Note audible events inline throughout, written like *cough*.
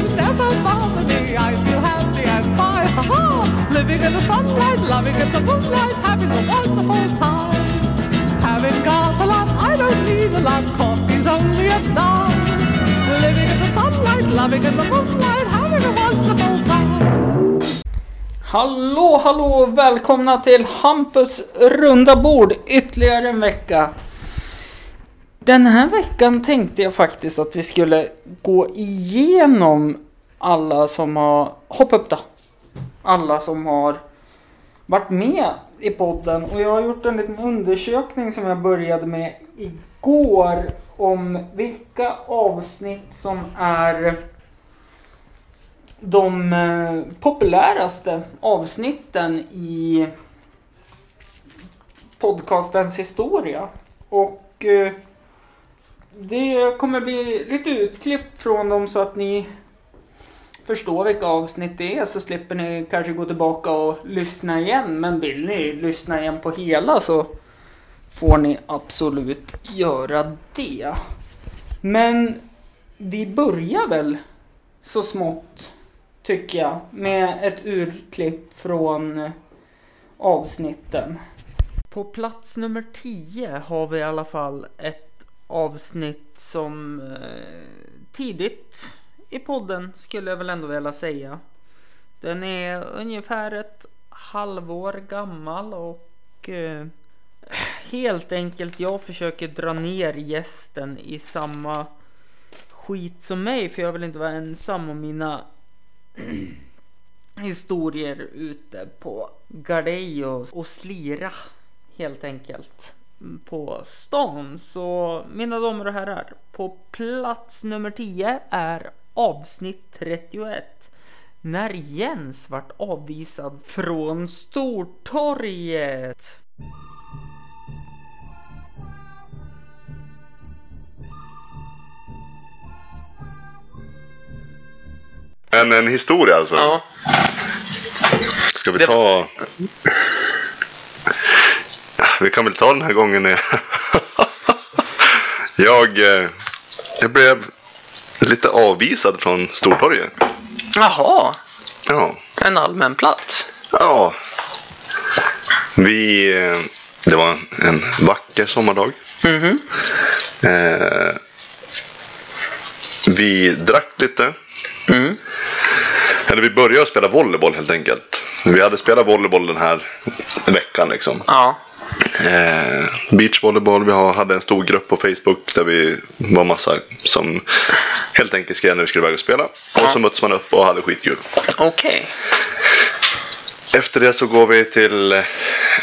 worries never bother me. I feel happy and fine, ha ha! Living in the sunlight, loving in the moonlight, having a wonderful time. Having got a lot, I don't need a lot. Coffee's only a dime. Living in the sunlight, loving in the moonlight, having a wonderful time. Hallå, hallå! Välkomna till Hampus runda bord ytterligare en vecka. Den här veckan tänkte jag faktiskt att vi skulle gå igenom alla som har... Hopp upp då! Alla som har varit med i podden och jag har gjort en liten undersökning som jag började med igår om vilka avsnitt som är de eh, populäraste avsnitten i podcastens historia. Och eh, det kommer bli lite utklipp från dem så att ni förstår vilka avsnitt det är så slipper ni kanske gå tillbaka och lyssna igen. Men vill ni lyssna igen på hela så får ni absolut göra det. Men vi börjar väl så smått tycker jag med ett urklipp från avsnitten. På plats nummer 10 har vi i alla fall ett avsnitt som eh, tidigt i podden skulle jag väl ändå vilja säga. Den är ungefär ett halvår gammal och eh, helt enkelt jag försöker dra ner gästen i samma skit som mig för jag vill inte vara ensam om mina *clears throat* historier ute på Gardejo och, och slira helt enkelt på stan. Så mina damer och herrar, på plats nummer 10 är avsnitt 31. När Jens vart avvisad från Stortorget. En, en historia alltså. Ja. Ska vi ta... Vi kan väl ta den här gången. när *laughs* jag, eh, jag blev lite avvisad från Stortorget. Jaha, Ja. en allmän plats. Ja. Vi... eh, Det var en vacker sommardag. Mhm. Eh, vi drack lite. Mm. Eller vi började spela volleyboll helt enkelt. Vi hade spelat volleyboll den här veckan liksom. Ja. Eh, beachvolleyboll. Vi hade en stor grupp på Facebook där vi var massa som helt enkelt skrev när vi skulle iväg och spela. Och Ja. så möttes man upp och hade skitkul. Okej. Efter det så går vi till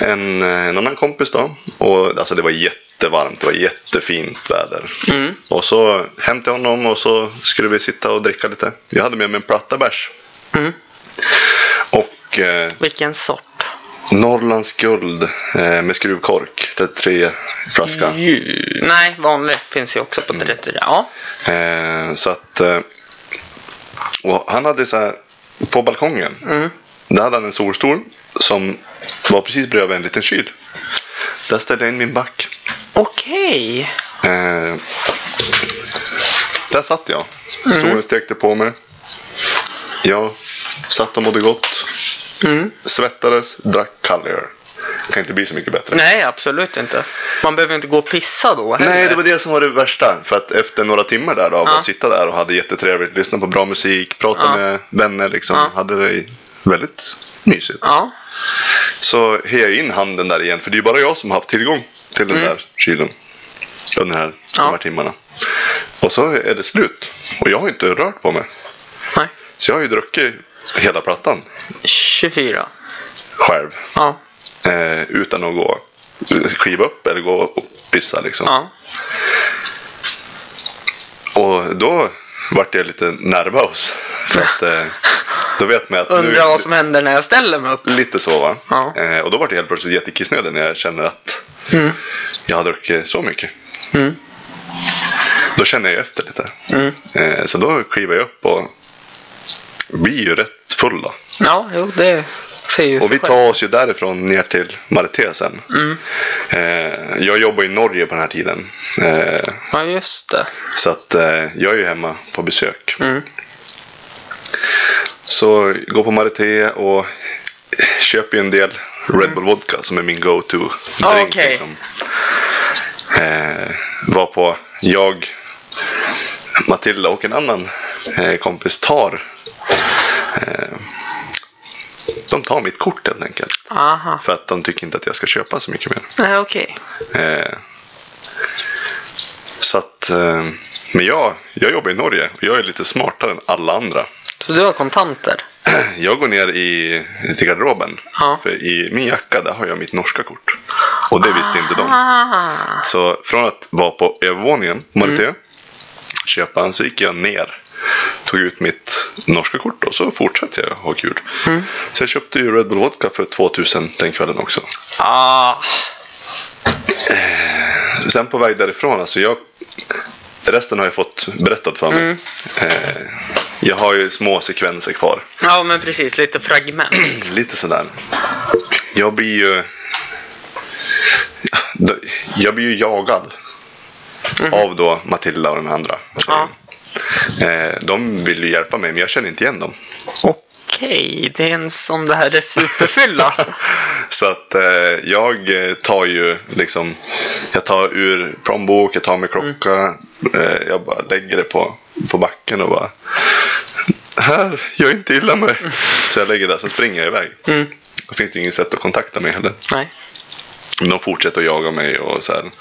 en, en annan kompis då. Och alltså det var jättevarmt. Det var jättefint väder. Mm. Och så hem till honom och så skulle vi sitta och dricka lite. Jag hade med mig en platta bärs. Mm. Och eh, Vilken sort? Norrlands guld eh, med skruvkork. 33 flaska. Ju. Nej, vanlig finns ju också på 30. Ja. Eh, så att... Eh, och han hade så här... På balkongen. Mm. Där hade han en solstol som var precis bredvid en liten kyl. Där ställde jag in min back. Okej. Eh, där satt jag. Mm. Solen stekte på mig. Jag satt och mådde gott. Mm. Svettades, drack kallöl. Kan inte bli så mycket bättre. Nej, absolut inte. Man behöver inte gå och pissa då heller. Nej, det var det som var det värsta. För att efter några timmar där då, av Ja. att sitta där och hade jättetrevligt, lyssna på bra musik, prata Ja. med vänner liksom. Ja. Hade det väldigt mysigt. Ja. Så hejar in handen där igen, för det är ju bara jag som har haft tillgång till den Mm. där kylen. Under här, Ja. de här timmarna. Och så är det slut. Och jag har inte rört på mig. Nej. Så jag har ju druckit hela plattan 24. själv. Ja. Eh, utan att gå skiva upp eller gå och pissa liksom. Ja. Och då vart jag lite nervös. För att eh, då vet man att Undrar vad som händer när jag ställer mig upp. Lite så va. Ja. Eh, och då vart jag helt plötsligt jättekissnödig när jag känner att Mm. jag har druckit så mycket. Mm. Då känner jag efter lite. Mm. Eh, så då kliver jag upp och blir ju rätt full då. Ja, jo, det ser ju Och vi själv. tar oss ju därifrån ner till Marité sen. Mm. Eh, jag jobbar i Norge på den här tiden. Eh, Ja, just det. så att eh, jag är ju hemma på besök. Mm. så går på Marité och köper ju en del Red Bull Vodka som är min go-to Ah, drink. okej. Liksom. Eh, var på jag, Matilda och en annan eh, kompis tar eh, de tar mitt kort helt enkelt. Aha. För att de tycker inte att jag ska köpa så mycket mer. Nej, okej. Eh, så att, men jag, jag jobbar i Norge och jag är lite smartare än alla andra. Så du har kontanter? *clears throat* Jag går ner i, till garderoben. Ja. För i min jacka där har jag mitt norska kort. Och det visste inte de. Så från att vara på övervåningen på Marité, köpa en, så gick jag ner. Tog ut mitt norska kort och så fortsatte jag ha kul. Så jag köpte ju Red Bull Vodka för 2000 den kvällen också. Ah. Sen på väg därifrån, alltså jag... Resten har jag fått berättat för mig. Eh, jag har ju små sekvenser kvar. Ja, men precis. Lite fragment. *clears throat* Lite sådär. Jag blir ju... Jag blir ju jagad. Av då Matilda och den andra. Ja. Eh, de vill ju hjälpa mig men jag känner inte igen dem. Okej, det är en som det här är superfylla. *laughs* Så att eh, jag eh, tar ju liksom, jag tar ur plånbok, jag tar med klocka, eh, jag bara lägger det på, på backen och bara här, gör inte illa mig. Så jag lägger det så springer jag iväg. Mm. Då finns det inget sätt att kontakta mig heller. Nej. Men de fortsätter att jaga mig och så här.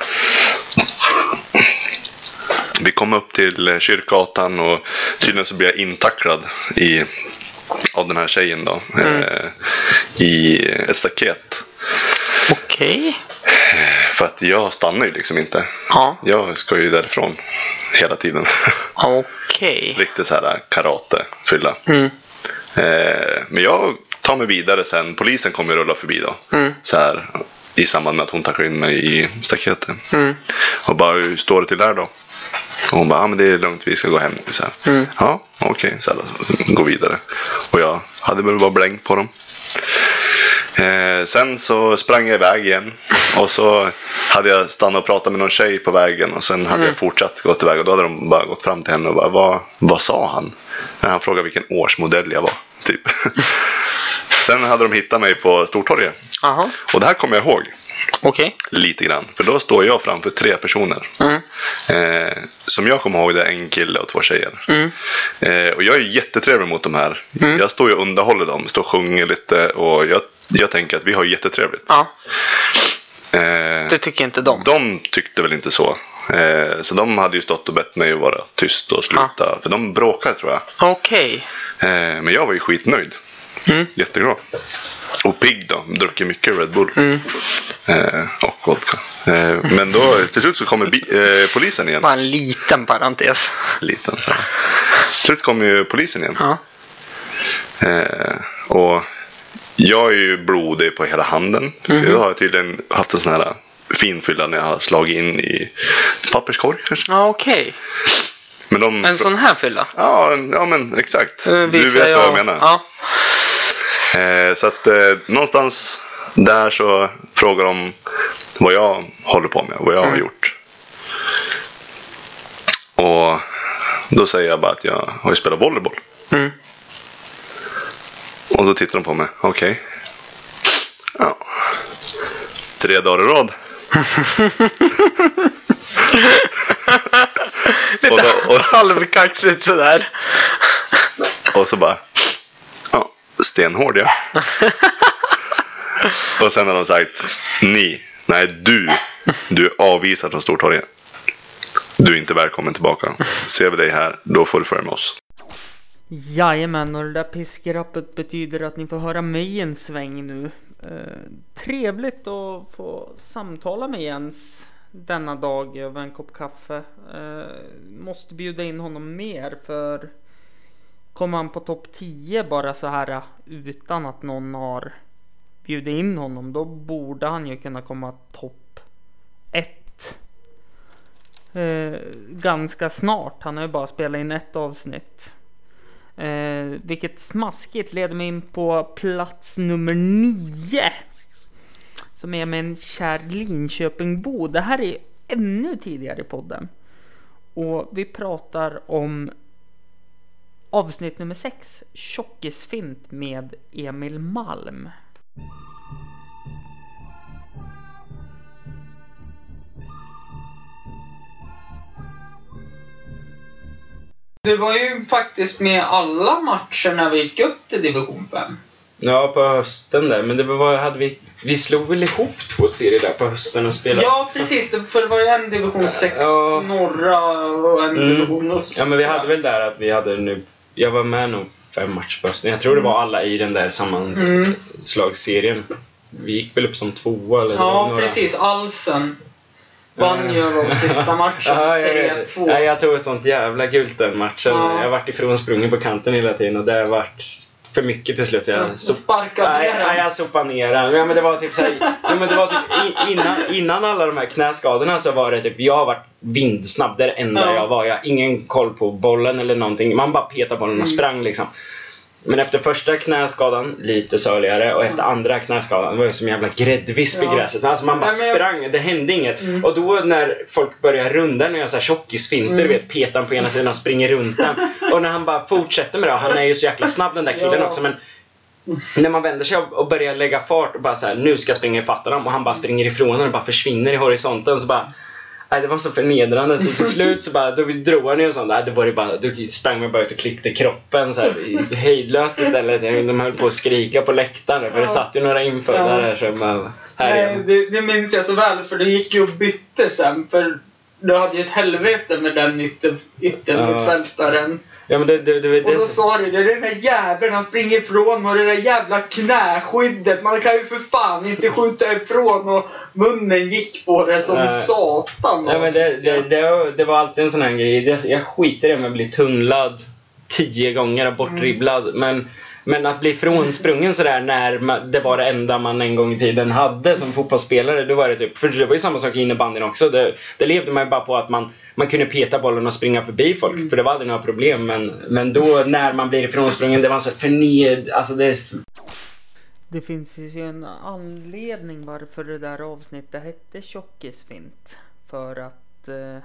Vi kom upp till eh, Kyrkgatan och tydligen så blir jag intacklad i, av den här tjejen då. Eh, I ett staket. Okej. För att jag stannar ju liksom inte. Ja. Jag ska ju därifrån hela tiden. *laughs* Okej. Riktigt så här karate fylla. Mm. Eh, men jag tar mig vidare sen. Polisen kommer rulla förbi då. Mm. Så här, I samband med att hon tacklar in mig i staketet. Mm. Och bara, hur står det till där då? Och hon bara, ja men det är lugnt, vi ska gå hem nu. Så. Mm. Ja, okej, så här, gå vidare. Och jag hade väl bara blängt på dem. Eh, sen så sprang jag iväg igen. Och så hade jag stannat och pratat med någon tjej på vägen. Och sen hade jag fortsatt gått iväg. Och då hade de bara gått fram till henne och bara, vad, vad sa han? Han frågade vilken årsmodell jag var. Typ. *laughs* sen hade de hittat mig på Stortorget. Jaha. Och det här kommer jag ihåg. Okej. Lite grann. För då står jag framför tre personer. Mm. Eh, som jag kommer ihåg det är en kille och två tjejer. Mm. Eh, och jag är jättetrevlig mot de här. Mm. Jag står och underhåller dem. Står och sjunger lite. Och jag, jag tänker att vi har jättetrevligt. Ja, Eh, det tycker inte de. de tyckte väl inte så. Eh, så de hade ju stått och bett mig att vara tyst och sluta. För de bråkade tror jag. Okej. Eh, men jag var ju skitnöjd. Mm. Jätteglad. Och pigg då. Druckit mycket Red Bull. Mm. Eh, och vodka. Eh, men då till slut så kommer bi- eh, polisen igen. Bara en liten parentes. Liten så. Till slut kommer ju polisen igen. Ja. Eh, och jag är ju blodig på hela handen. Mhm. För jag har tydligen haft en sån här finfylla när jag har slagit in i papperskorg kanske. Ja, okej. Men de... En sån här fylla. Ja, ja men exakt. Eh, Du vet vad jag menar. Ja. Eh, så att eh, någonstans där så frågar de vad jag håller på med, vad jag har Mm. gjort. Och då säger jag bara att jag har ju spelat volleyboll. Mm. Och då tittar de på mig. Okej. Ja. Tre dagar i rad. *laughs* *laughs* *laughs* Lite Och då- och- halvkaxigt sådär. *laughs* Och så bara. Ja, stenhård ja. *laughs* och sen har de sagt. Ni. Nej, du. Du är avvisad från Stortorget. Du är inte välkommen tillbaka. Ser vi dig här, då får du följa med oss. Jajamän, och det där piskrappet betyder att ni får höra mig en sväng nu. Eh, trevligt att få samtala med Jens denna dag över en kopp kaffe. Eh, måste bjuda in honom mer för kommer han på topp 10 bara så här eh, utan att någon har bjudit in honom då borde han ju kunna komma topp 1. Eh, ganska snart. Han har ju bara spelat in ett avsnitt. Eh, vilket smaskigt leder mig in på plats nummer nio. Som är med en kär Linköpingbo. Det här är ännu tidigare i podden. Och vi pratar om Avsnitt nummer 6, Tjockisfint med Emil Malm. Du var ju faktiskt med alla matcher när vi gick upp till division 5. Ja, på hösten där. Men det var, hade vi, vi slog väl ihop två serier där på hösten och spelade. Ja, precis. Det- För det var ju en division 6 Ja. norra och en Mm. division östra. Ja, men vi hade väl där att vi hade nu... Jag var med nog fem matcher på hösten. Jag tror det var alla i den där sammanslagsserien. Vi gick väl upp som tvåa eller Ja, några. precis. Alsen vann ju oss sista *laughs* matchen. Ja, jag, vet. 3-2. ja, jag tog ett sånt jävla gult den matchen. Ja. Jag vart ifrån sprungen på kanten hela tiden och det har varit för mycket till slut. så Jag sparkade nej, sopade ner den. Ja, men det var typ så här, ja, men det var typ innan, innan alla de här knäskadorna så var det typ, jag har varit vindsnabb. Det är det enda Ja. jag var. Jag har ingen koll på bollen eller någonting. Man bara petade bollen och Mm. sprang liksom. Men efter första knäskadan, lite söligare. Och efter andra knäskadan, det var ju som jävla gräddvisp i Ja. gräset. Alltså man bara Nej, jag- sprang, det hände inget. Mm. Och då när folk börjar runda, när jag så här tjockisfinter, Mm. vet, petar han på ena sidan och springer runt den. *laughs* Och när han bara fortsätter med det, han är ju så jäkla snabb den där killen Ja. också. Men när man vänder sig och börjar lägga fart och bara så här, nu ska jag springa ifatt honom och han bara springer ifrån och bara försvinner i horisonten så bara Nej, det var så förnedrande så till slut så bara, då drog han ju och sånt. Nej, det var det bara, då sprang man bara ut och klippte kroppen så här, hejdlöst istället. De höll på att skrika på läktaren för det Ja. satt ju några infödda Ja. där som bara, här Nej, det, det minns jag så väl, för det gick ju och bytte sen. För du hade ju ett helvete med den ytter, yttermittfältaren. Ja men det, det, det, Och då sa du det, den där jäveln han springer ifrån och det där jävla knäskyddet. Man kan ju för fan inte skjuta ifrån och munnen gick på det som Nej. satan. Nej, men det, det, det, var alltid en sån här grej. Jag skiter i om jag blir tunnlad tio gånger och bortdribblad. Men, men att bli frånsprungen sådär när det var det enda man en gång i tiden hade som fotbollsspelare. Då var det typ, för det var ju samma sak i innebandyn också. Det, det levde man ju bara på att man, man kunde peta bollen och springa förbi folk. För det var aldrig några problem. Men, men då när man blir ifrånsprungen, det var så förned... Alltså det, Det finns ju en anledning varför det där avsnittet hette Tjockisfint. För att eh,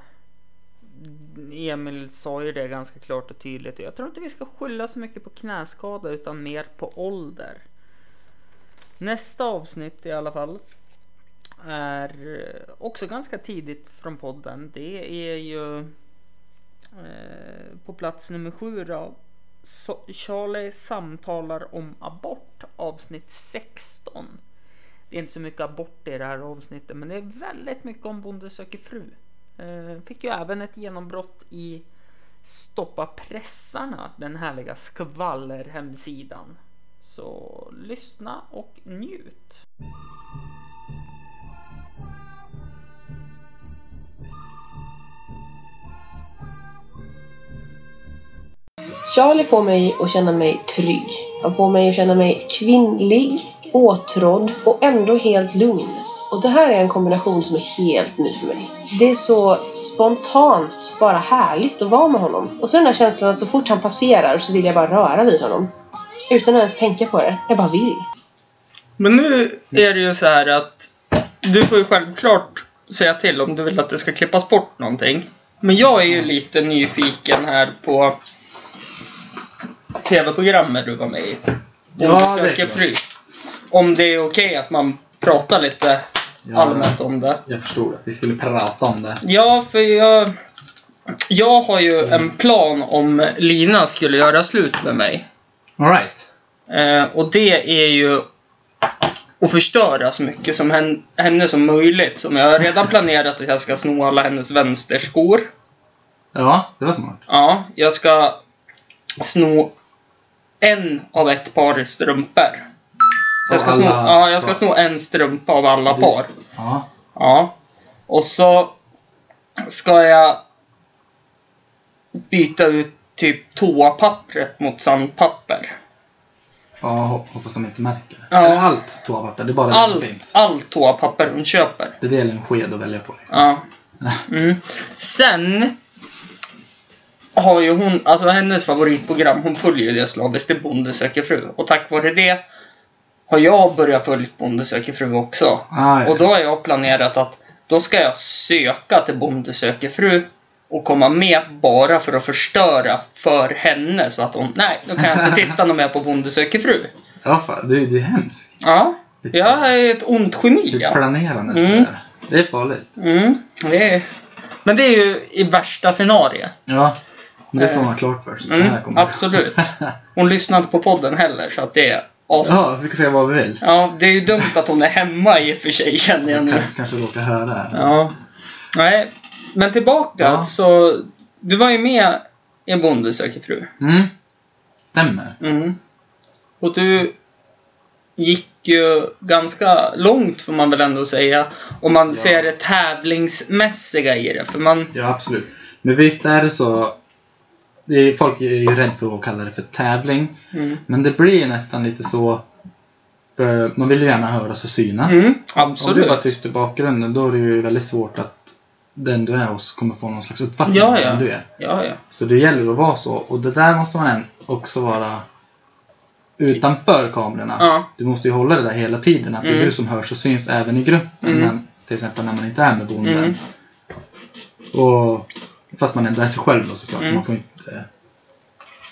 Emil sa ju det ganska klart och tydligt. Jag tror inte vi ska skylla så mycket på knäskada utan mer på ålder. Nästa avsnitt i alla fall är eh, också ganska tidigt från podden. Det är ju eh, på plats nummer sju då. So Charlie samtalar om abort avsnitt 16. Det är inte så mycket abort i det här avsnittet men det är väldigt mycket om Bonde söker fru. Eh, fick ju även ett genombrott i Stoppa pressarna, den härliga skvallerhemsidan. Så lyssna och njut. Charlie får mig att känna mig trygg. Han får mig att känna mig kvinnlig, åtrådd och ändå helt lugn. Och det här är en kombination som är helt ny för mig. Det är så spontant, bara härligt att vara med honom. Och så den här känslan att så fort han passerar så vill jag bara röra vid honom. Utan att ens tänka på det. Jag bara vill. Men nu är det ju så här att du får ju självklart säga till om du vill att det ska klippas bort någonting. Men jag är ju lite nyfiken här på tv-programmet du var med i. Ja, det är söker fru. Om det är okej att man pratar lite Allmänt om det. Jag förstod att vi skulle prata om det. Ja, för jag... Jag har ju en plan om Lina skulle göra slut med mig. Alright. Eh, och det är ju att förstöra så mycket som henne, henne som möjligt. Som jag har redan planerat att jag ska sno alla hennes vänsterskor. Ja, det var smart. Ja, jag ska sno en av ett par strumpor. Så jag ska, sno, ja, jag ska sno en strumpa av alla par. Ja. Ja. Och så ska jag byta ut typ toapappret mot sandpapper. Ja, hop- hoppas de inte märker det. Ja. Eller allt toapapper, det är bara det som finns. allt toapapper hon köper. Det är en sked att välja på. Liksom. Ja. Mm. Sen har ju hon, alltså hennes favoritprogram, hon följer ju det slaviskt, det är Bonde söker fru. Och tack vare det har jag börjat följa Bonde söker fru också. Ah, ja. Och då har jag planerat att då ska jag söka till Bonde söker fru och komma med bara för att förstöra för henne så att hon, nej, då kan jag inte *laughs* titta något mer på Bonde söker fru. Ja, fan, det, det är hemskt. Ja, Lite, jag är ett ont geni. lite planerande. Mm. Det är farligt. Mm, det är, men det är ju i värsta scenario. Ja, men det får man ha klart för sig. Mm, absolut. *laughs* Hon lyssnar inte på podden heller så att det är awesome. Ja, så vi kan säga vad vi vill. Ja, det är ju dumt att hon är hemma i och för sig känner jag nu. Kanske, kanske råkar höra det här. Ja. Nej, men tillbaka Ja. så du var ju med i Bonde söker fru. Mm. Stämmer. Mm. Och du gick ju ganska långt får man väl ändå säga. Om man Ja. ser det tävlingsmässiga i det. För man... Ja, absolut. Men visst är det så. Folk är ju rädda för att kalla det för tävling. Mm. Men det blir nästan lite så. För man vill ju gärna höras och synas. Mm, Om du absolut. bara tyst i bakgrunden då är det ju väldigt svårt att den du är hos kommer få någon slags uppfattning Ja, om ja. vem du är. Ja, ja. Så det gäller att vara så. Och det där måste man också vara utanför kamerorna. Ja. Du måste ju hålla det där hela tiden. Att det är Mm. du som hörs och syns även i gruppen. Mm. Men, till exempel när man inte är med bonden. Mm. Och, fast man är sig själv då såklart. Mm. Man får inte,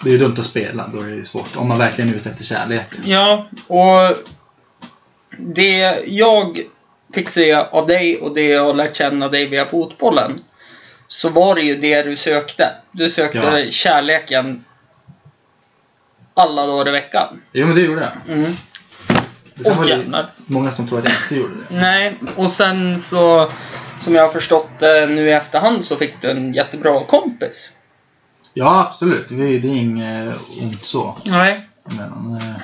det är ju dumt att spela. Då är det ju svårt. Om man verkligen är ute efter kärleken. Ja, och det jag fick se av dig och det jag har lärt känna dig via fotbollen så var det ju det du sökte. Du sökte Ja. kärleken alla dagar i veckan. Jo men det gjorde jag. Mm. Sen Och det jävlar. många som tror att jag inte gjorde det. Nej, och sen så som jag har förstått det nu i efterhand så fick du en jättebra kompis. Ja absolut. Det är, det inget ont så. Nej. Men, eh,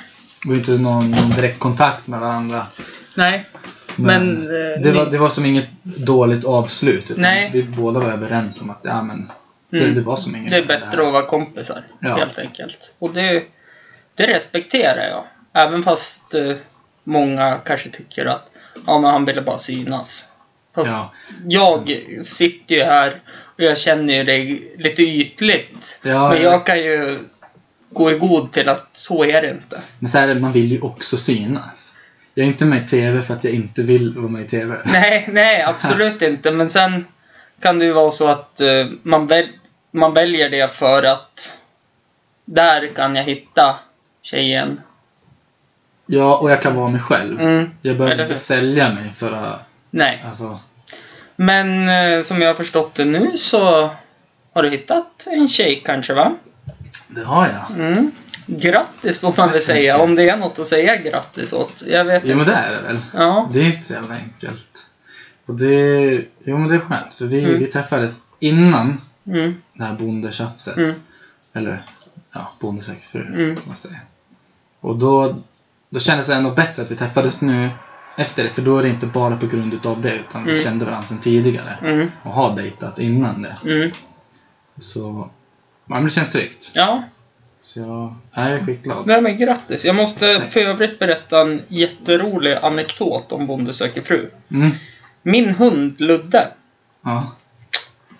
det var inte någon, någon direkt kontakt med varandra. Nej. Men, eh, det, var, det var som inget dåligt avslut. Nej. Vi båda var överens om att ja, men, det, Mm. det var som inget Det är bättre här. att vara kompisar, Ja. helt enkelt. Och det, det respekterar jag. Även fast eh, många kanske tycker att ja, men han ville bara synas. Fast Ja. jag sitter ju här och jag känner ju dig lite ytligt. Ja, men jag- kan ju gå i god till att så är det inte. Men så här, man vill ju också synas. Jag är inte med i TV för att jag inte vill vara med i TV. *laughs* Nej, nej, absolut *laughs* inte. Men sen kan det ju vara så att eh, man, väl, man väljer det för att där kan jag hitta tjejen. Ja, och jag kan vara mig själv. Mm, Jag behöver inte sälja mig för att... nej. Alltså, Men eh, som jag har förstått det nu så har du hittat en tjej kanske, va? det har jag. Mm. Grattis får man väl säga, om det är något att säga grattis åt. Jag vet Jo, inte. men det är det väl. Ja. Det är inte så jävla enkelt. Och det... Jo, men det är skönt. För vi, Mm. vi träffades innan Mm, det här bondetjafset. mm, Eller, ja, bondesäker fru, Mm. kan man säga. Och då, då kändes det ändå bättre att vi träffades nu efter det. För då är det inte bara på grund utav det, utan vi Mm. kände varandra sedan tidigare. mm, Och har dejtat innan det. mm. Så, ja, men det känns tryggt. Ja, Så jag, jag är skitglad. nej men grattis. Jag måste för övrigt berätta en jätterolig anekdot om Bonde söker fru. Mm. Min hund Ludde, Ja.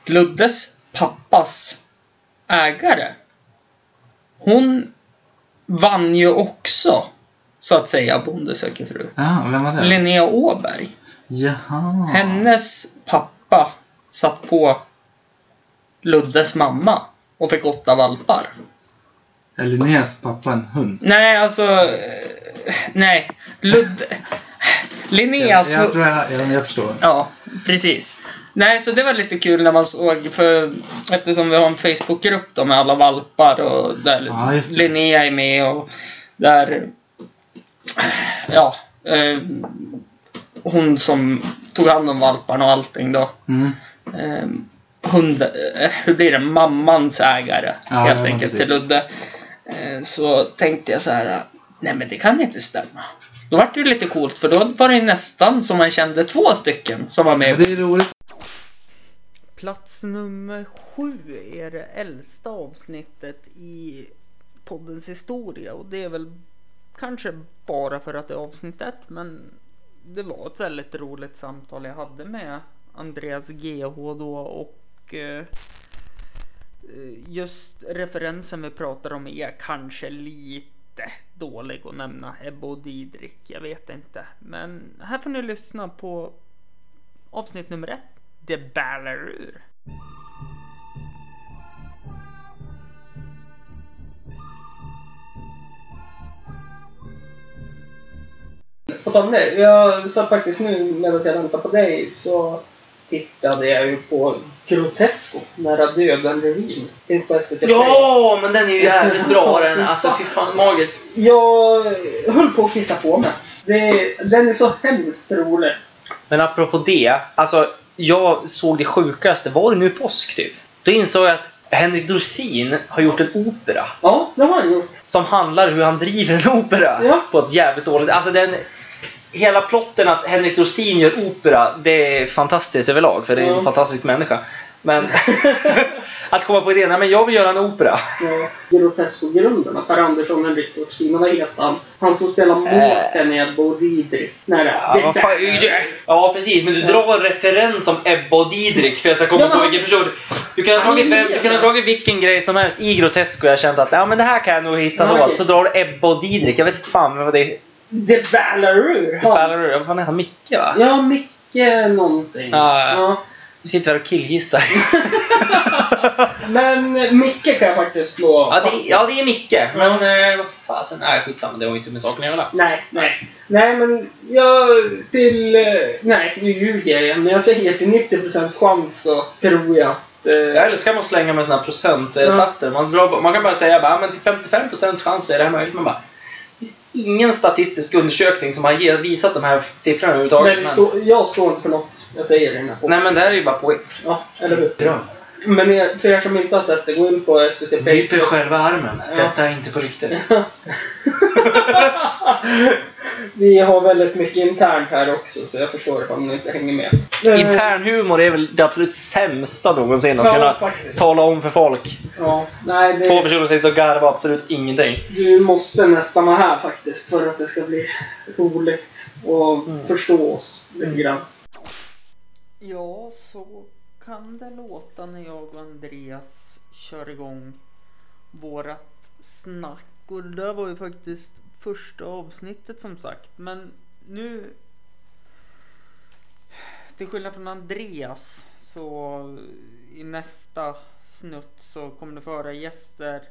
Luddes pappas ägare. Hon vann ju också, så att säga, Bonde söker fru. och vem var det? Linnea Åberg. Jaha. Hennes pappa satt på Luddes mamma och fick åtta valpar. Är Linneas pappa en hund? Nej, alltså... eh, Nej. Ludde... Linneas... jag, jag tror jag, jag, jag förstår. Ja, precis. Nej, så det var lite kul när man såg, för eftersom vi har en Facebookgrupp då med alla valpar och där Ja. Linnea är med och där... Ja. Eh, hon som tog hand om valparna och allting då. Mm. Eh, hund, eh, hur blir det? Mammans ägare, Ja, helt ja, enkelt, till Ludde. Eh, så tänkte jag så här, nej men det kan inte stämma. Då var det ju lite coolt, för då var det nästan som man kände två stycken som var med. Det är roligt. Plats nummer sju är det äldsta avsnittet i poddens historia och det är väl kanske bara för att det är avsnitt ett men det var ett väldigt roligt samtal jag hade med Andreas GH då och eh, just referensen vi pratar om är kanske lite dålig att nämna Ebba och Didrik, jag vet inte. Men här får ni lyssna på avsnitt nummer ett, Det ballar ur. På tal om det. Jag satt faktiskt nu medan jag väntade på dig så tittade jag ju på Grotesco, Nära döden-revyn. Finns på SVT. Ja, men den är ju jävligt bra den. Alltså fy fan, magiskt. Jag höll på att kissa på mig. Det, den är så hemskt rolig. Men apropå det, alltså jag såg det sjukaste, var det nu påsk typ? Då insåg jag att Henrik Dorsin har gjort en opera Ja, det har han gjort. som handlar hur han driver en opera Ja. på ett jävligt dåligt... Alltså den... Hela plotten att Henrik Dorsin gör opera, det är fantastiskt överlag för det är en Ja. fantastisk människa. Men *laughs* att komma på idén, nej men jag vill göra en opera. Ja, Grotesco-grundarna, Per Andersson, Henrik Dorsin vad heter han? Han som spelar måken i Ebba och Didrik. Nej, Ja, vad fan, ja precis, men du drar en referens om Ebba och Didrik för jag ska komma Ja, på vilken person. Du kan ha dragit, du kan ha dragit vilken grej som helst i Grotesco och jag känt att ja, men det här kan jag nog hitta okej. Så drar du Ebba och Didrik. Jag vet inte fan vad det är. The Ballarur. Ballarur. Vad fan heter han? Micke va? Ja, Micke någonting. Ja, ja. Vi sitter här och killgissar. *laughs* Men Micke kan jag faktiskt slå ja, det, ja, det är Micke. Men eh, vad fasen. Nej, skitsamma. Det har inte med saken att göra. Nej, nej. Nej, men jag till... eh, Nej, nu ljuger jag igen. Men jag säger till 90% chans så tror jag att... eh, Jag älskar man att slänga med såna här procentsatser. Man, drar, man kan bara säga bara, men till 55% chans är det här möjligt. Man bara, finns ingen statistisk undersökning som har visat de här siffrorna Men överhuvudtaget. Men, står- jag står inte för något jag säger i den här podden. nej, men det här är ju bara påhitt. Ja, eller hur? Men er, för er som inte har sett det, gå in på SVT Play. Bryter själva armen. Ja. Detta är inte på riktigt. *laughs* *laughs* Vi har väldigt mycket internt här också, så jag förstår ifall man inte hänger med. Internhumor är väl det absolut sämsta någonsin att Ja, kunna faktiskt. tala om för folk. Ja, nej, det, Två personer sitter och garvar absolut ingenting. Du måste nästan vara här faktiskt för att det ska bli roligt och Mm. förstå oss lite grann. Ja, så kan det låta när jag och Andreas kör igång vårat snack. Och det där var ju faktiskt första avsnittet som sagt. Men nu... Till skillnad från Andreas så i nästa snutt så kommer du få höra gäster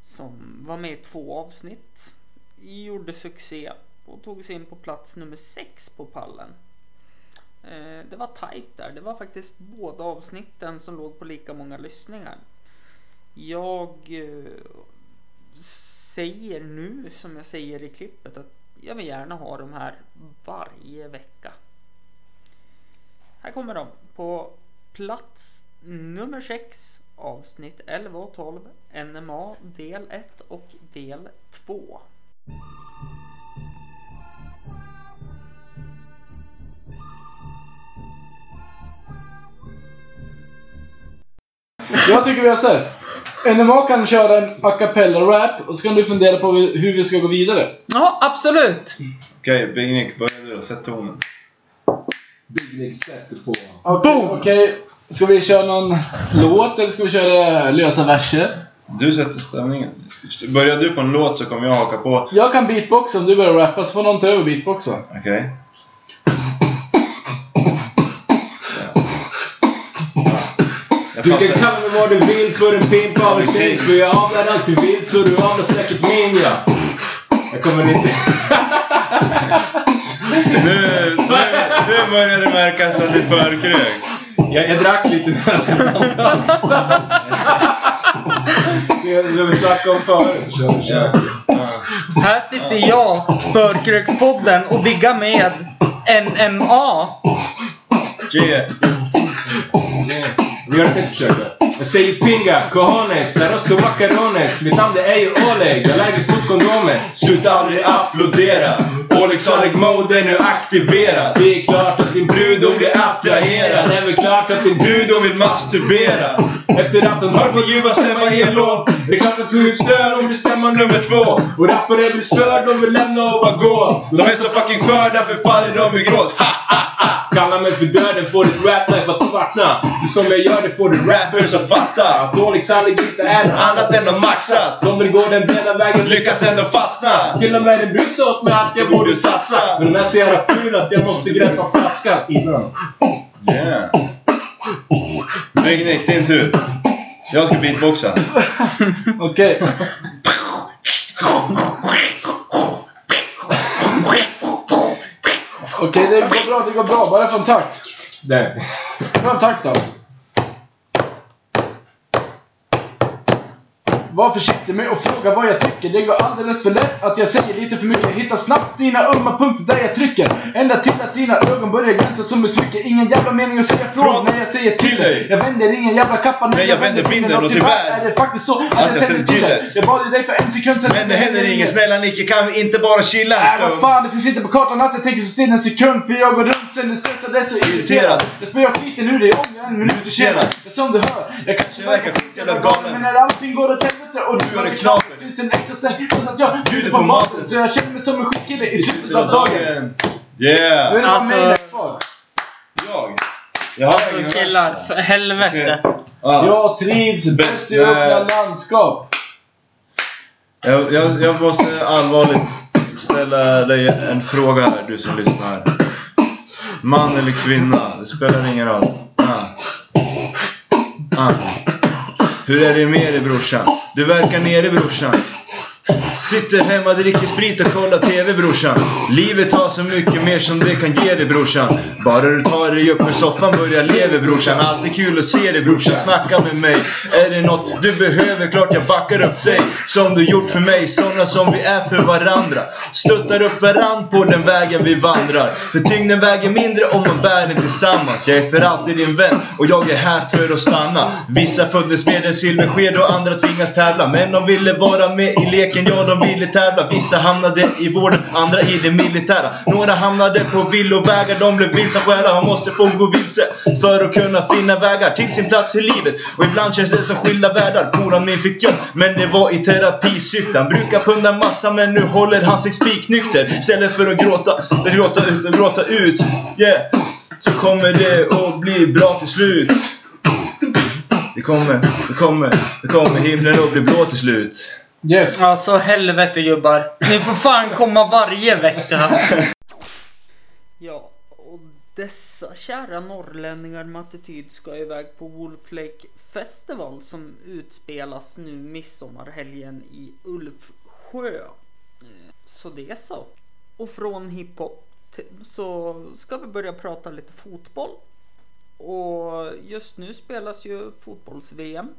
som var med i två avsnitt. Gjorde succé och tog sig in på plats nummer sex på pallen. Eh, det var tajt där. Det var faktiskt båda avsnitten som låg på lika många lyssningar. Jag eh, säger nu som jag säger i klippet att jag vill gärna ha de här varje vecka. Här kommer de på plats nummer 6 avsnitt 11 och 12 NMA del 1 och del 2. Jag tycker vi så här. NMA kan köra en a cappella-rap och så kan du fundera på hur vi ska gå vidare. Ja, absolut! Okej, Big Nick, börja du då. Sätt tonen. Big Nick sätter på. Okej, okej. Ska vi köra någon låt eller ska vi köra lösa verser? Du sätter stämningen. Börjar du på en låt så kommer jag haka på. Jag kan beatboxa om du börjar rappa så får någon ta över beatboxen. Okej? Du kan kalla mig vad du vill för en pimp av en stage För jag avlar allt du vill så du avlar säkert min ja. Jag kommer inte... *laughs* Nu, nu, nu börjar det märkas att det är förkrökt. Jag, jag drack lite när jag satt också. Det det vi snackade om förut. Kör, kör. Här sitter jag, Förkrökspodden, och diggar med NMA. Yeah. Vi gör. Jag säger pinga, cojones, arroz con macarones. Mitt namn det är ju Oleg, allergisk mot kondomer. Sluta aldrig applådera. Oleg Saleg mode är nu aktiverad. Det är klart att din brud Brud hon blir attrahera. Det är väl klart att din brud Brud vill masturbera. efter att hon hört min ljuva stämma i en låt. Det är klart att du stör om du stämmer nummer två. Och rappare blir störd, de vill lämna och bara gå. De är så fucking skörda för faller de i gråt. Ha, ha, ha. Kalla mig för döden, får ditt rap-life att svartna. Det som jag gör, det får du rappers att fatta. Att dålig aldrig är något annat. Än de maxat. De vill gå den breda vägen. Lyckas ändå fastna. Till och med den brud sa åt mig att jag borde satsa. Men den är så jävla ful att jag måste greppa flaskan innan. Yeah. Big Nick, din tur. Jag ska beatboxa. Okej. Okej, det går bra, det går bra. Bara en takt. En takt då. Var försiktig med att fråga vad jag tycker. Det går alldeles för lätt att jag säger lite för mycket. Hitta snabbt dina ömma punkter där jag trycker. Ända till att dina ögon börjar glänsa som ett smycke. Ingen jävla mening att säga från när jag säger till dig. Jag vänder ingen jävla kappa när Men jag vänder vinden och tyvärr är det faktiskt så att jag tänder till det. Jag bad dig för en sekund sen. Men det händer inget. Snälla Nicke, kan vi inte bara chilla en Nej vad stund? fan, det finns inte på kartan att jag tänker så still en sekund För jag går runt sen stressad, är så irriterad Jag spöar skiten ur dig om jag är en minut försenad Men som du hör, jag kanske verkar skitjävla galen Men när allting går åt helvete och du har det klart Det finns en extra stäng så att jag bjuder på maten Så jag känner mig som en skitkille i slutet av dagen Nu är Yeah! det bara Alltså- mig kvar Jag? Jag har Alltså ingen killar, för helvete. Ja. Jag trivs bäst i öppna landskap Jag, jag, jag måste allvarligt ställa dig en fråga här, du som lyssnar. Man eller kvinna, det spelar ingen roll. Ah. Ah. Hur är det med dig brorsan? Du verkar nere brorsan. Sitter hemma, dricker sprit och kollar TV brorsan. Livet har så mycket mer som det kan ge dig brorsan. Bara du tar dig upp ur soffan, börjar leva brorsan. Alltid kul att se dig brorsan, snacka med mig. Är det något du behöver, klart jag backar upp dig. Som du gjort för mig, såna som vi är för varandra. Stöttar upp varann på den vägen vi vandrar. För tyngden väger mindre om man bär den tillsammans. Jag är för alltid din vän och jag är här för att stanna. Vissa föddes med en silversked och andra tvingas tävla. Men de ville vara med i leken, ja de ville tävla. Vissa hamnade i vården, andra i det militära. Några hamnade på villovägar, de blev vilda själar. Man måste få gå vilse för att kunna finna vägar till sin plats i livet. Och ibland känns det som skilda världar. Polaren min fick jobb, men det var i terapisyfte. Han brukar punda massa, men nu håller han sig spiknykter. Istället för att gråta, gråta ut och gråta ut. Yeah. Så kommer det att bli bra till slut. Det kommer, det kommer, det kommer himlen att bli blå till slut. Yes Alltså helvete gubbar. Ni får fan komma varje vecka. *laughs* Ja, och dessa kära norrlänningar med attityd ska iväg på Wolf Lake Festival som utspelas nu midsommarhelgen i Ulfsjö. Eh, Så det är så. Och från hiphop så ska vi börja prata lite fotboll. Och just nu spelas ju fotbolls-VM.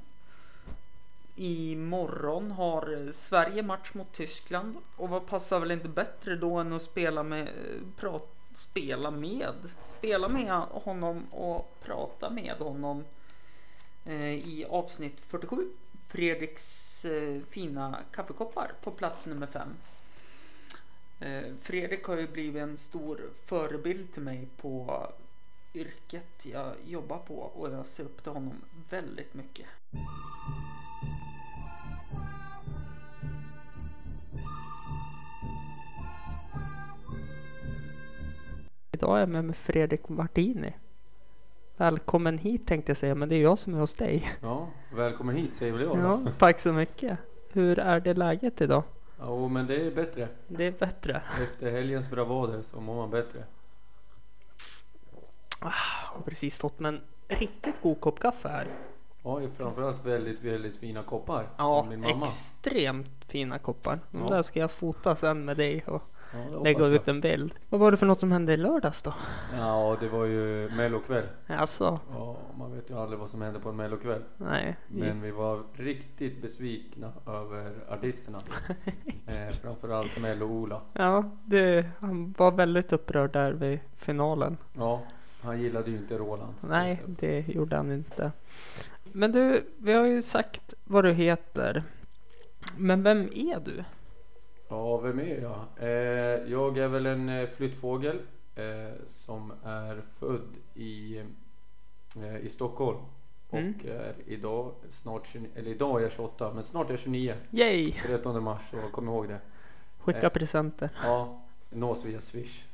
Imorgon har eh, Sverige match mot Tyskland. Och vad passar väl inte bättre då än att spela med, eh, prat, spela med, spela med honom och prata med honom eh, i avsnitt 47. Fredriks eh, fina kaffekoppar på plats nummer 5. Eh, Fredrik har ju blivit en stor förebild till mig på yrket jag jobbar på och jag ser upp till honom väldigt mycket. Idag är med, Fredrik Martini. Välkommen hit tänkte jag säga, men det är jag som är hos dig. Ja, välkommen hit säger väl jag. Ja, tack så mycket. Hur är det läget idag? Jo, men det är bättre. Det är bättre. Efter helgens bravader så mår man bättre. Jag har precis fått en riktigt god kopp kaffe här. Ja, framförallt väldigt, väldigt fina koppar. Ja, extremt fina koppar. De Ja. där ska jag fota sen med dig och Ja, lägga ut en bild. Vad var det för något som hände i lördags då? Ja, det var ju mellokväll. Alltså, Ja, man vet ju aldrig vad som händer på en mellokväll. nej. Men vi var riktigt besvikna över artisterna. *laughs* eh, framförallt Mello-Ola. Ja, det, han var väldigt upprörd där vid finalen. Ja, han gillade ju inte Roland. Nej, det gjorde han inte. Men du, vi har ju sagt vad du heter. Men vem är du? Ja, vem är jag? Eh, jag är väl en eh, flyttfågel eh, som är född i, eh, i Stockholm. Mm. Och är idag snart 29, eller idag är jag 28 men snart är jag 29. Yay! 13 mars så kom ihåg det. Skicka presenter. Ja, nås via swish.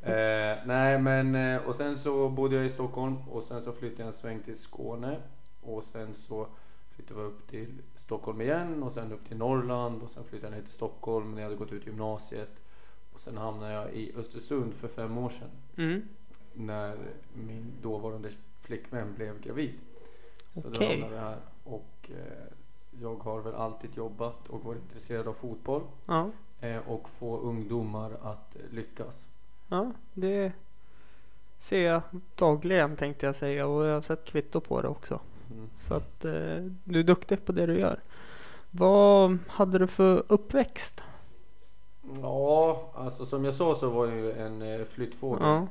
eh, *laughs* nej men och sen så bodde jag i Stockholm och sen så flyttade jag en sväng till Skåne. Och sen så flyttade jag upp till Stockholm igen och sen upp till Norrland och sen flyttade jag ner till Stockholm när jag hade gått ut gymnasiet. Och sen hamnade jag i Östersund för fem år sedan. Mm. När min dåvarande flickvän blev gravid. Så då Okej. hamnade jag här och eh, jag har väl alltid jobbat och varit intresserad av fotboll. Ja. eh, och få ungdomar att lyckas. Ja, det ser jag dagligen tänkte jag säga och jag har sett kvitto på det också. Så att eh, du är duktig på det du gör. Vad hade du för uppväxt? Ja, alltså som jag sa så var jag ju en eh, flyttfågel. Ja.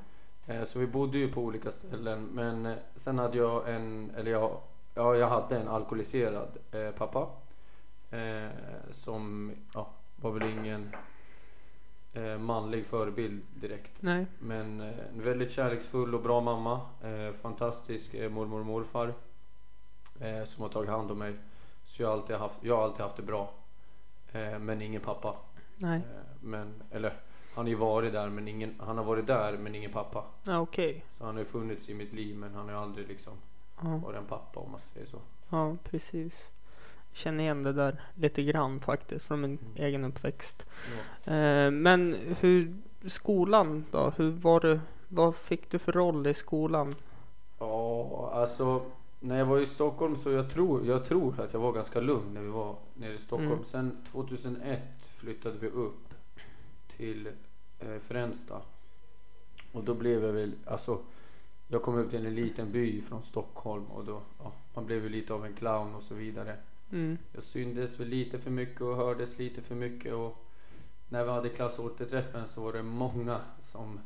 Eh, Så vi bodde ju på olika ställen. Men eh, sen hade jag en, eller jag, ja, jag hade en alkoholiserad eh, pappa. Eh, som ja, var väl ingen eh, manlig förebild direkt. Nej. Men en väldigt kärleksfull och bra mamma. Fantastisk mormor och morfar. Eh, som har tagit hand om mig. Så jag har alltid haft, jag har alltid haft det bra. Eh, men ingen pappa. Nej. Eh, men, eller han har ju varit där men ingen, han har varit där men ingen pappa. Ja, okej. Så han har ju funnits i mitt liv men han har aldrig liksom Ja. varit en pappa om man säger så. Ja, precis. Jag känner igen det där lite grann faktiskt från min egen uppväxt. Eh, men hur, skolan då? Hur var du? Vad fick du för roll i skolan? Ja, alltså när jag var i Stockholm så jag tror, jag tror att jag var ganska lugn när vi var nere i Stockholm. Mm. Sen 2001 flyttade vi upp till eh, Fränsta. Och då blev jag väl, alltså jag kom upp till en liten by från Stockholm och då, ja, man blev ju lite av en clown och så vidare. Mm. Jag syndes väl lite för mycket och hördes lite för mycket och när vi hade klassåterträffen så var det många som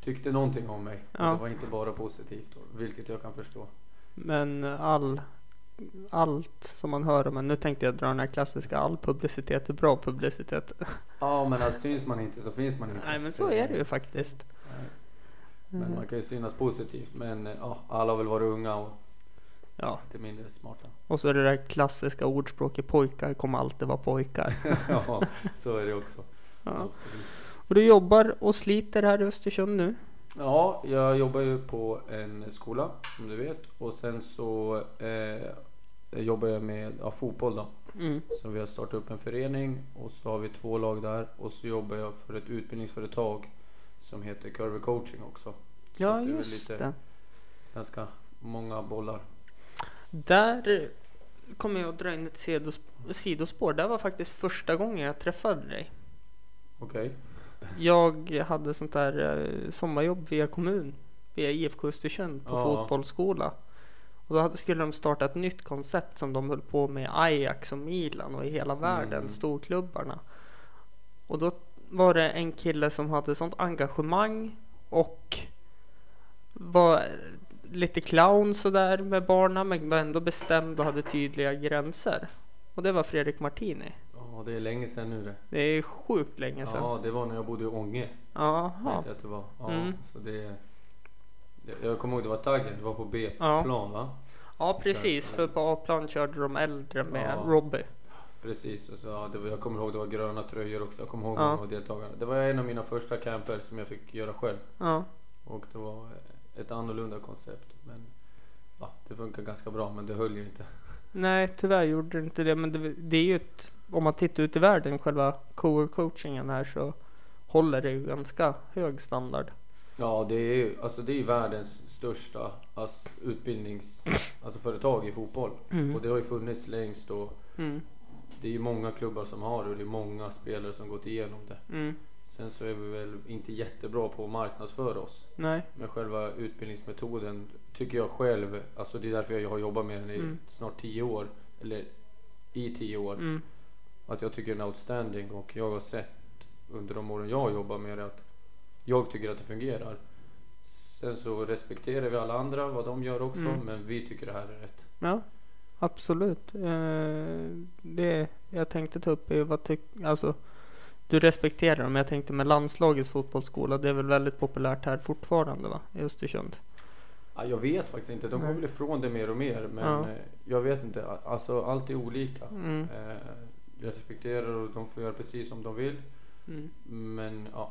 tyckte någonting om mig. Ja. Det var inte bara positivt, vilket jag kan förstå. Men all, allt som man hör om nu tänkte jag dra den här klassiska, all publicitet är bra publicitet. *laughs* Ja, men alltså, syns man inte så finns man inte. Nej, men så är det ju faktiskt. Nej. Men Mm. man kan ju synas positivt. Men eh, ja, alla har väl varit unga och Ja. lite mindre smarta. Och så är det där klassiska ordspråket, pojkar kommer alltid vara pojkar. *laughs* ja, så är det också. Ja. Och du jobbar och sliter här i Östersund nu? Ja, jag jobbar ju på en skola som du vet och sen så eh, jobbar jag med ja, fotboll då. Mm. Så vi har startat upp en förening och så har vi två lag där och så jobbar jag för ett utbildningsföretag som heter Curve Coaching också. Så Ja, väl just lite, det. Ganska många bollar. Där kommer jag att dra in ett sidos- sidospår. Det var faktiskt första gången jag träffade dig. Okej. Jag hade sånt där eh, sommarjobb via kommun, via IFK Östersund på Ja. fotbollsskola. Och då hade, skulle de starta ett nytt koncept som de höll på med Ajax och Milan och i hela världen, Mm. storklubbarna. Och då var det en kille som hade sånt engagemang och var lite clown sådär med barnen men var ändå bestämd och hade tydliga gränser. Och det var Fredrik Martini. Ja, det är länge sedan nu det. Det är sjukt länge sedan. Ja, det var när jag bodde i Ånge. Jaha. Vet jag att det var. Ja, Mm. så det, jag kommer ihåg det var taggen, det var på. B-plan va? Ja precis, för på A-plan körde de äldre med Ja. Robbie. Precis, och så, ja, det var, jag kommer ihåg det var gröna tröjor också. Jag kommer ihåg Ja. många av deltagarna. Det var en av mina första camper som jag fick göra själv. Ja. Och det var ett annorlunda koncept. Men ja, det funkar ganska bra men det höll ju inte. Nej tyvärr gjorde det inte det men det, det är ju ett, om man tittar ut i världen själva coachingen här så håller det ju ganska hög standard. Ja, det är ju alltså det är världens största alltså, utbildnings alltså företag i fotboll. Mm. Och det har ju funnits längst och Mm. det är ju många klubbar som har det och det är många spelare som gått igenom det. Mm. Sen så är vi väl inte jättebra på att marknadsföra oss. Nej. Men själva utbildningsmetoden tycker jag själv, alltså det är därför jag har jobbat med den i Mm. snart tio år. Eller i tio år. Att jag tycker den är outstanding och jag har sett under de åren jag har jobbat med det att jag tycker att det fungerar. Sen så respekterar vi alla andra vad de gör också Mm. men vi tycker det här är rätt. Ja, absolut. Eh, det jag tänkte ta upp är vad tyck, alltså du respekterar dem. Jag tänkte med landslagets fotbollsskola. Det är väl väldigt populärt här fortfarande va? I Östersund. Ja, jag vet faktiskt inte, de går väl ifrån det mer och mer men Ja. eh, jag vet inte, alltså allt är olika. Mm. Eh, jag respekterar och de får göra precis som de vill. Mm. Men ja,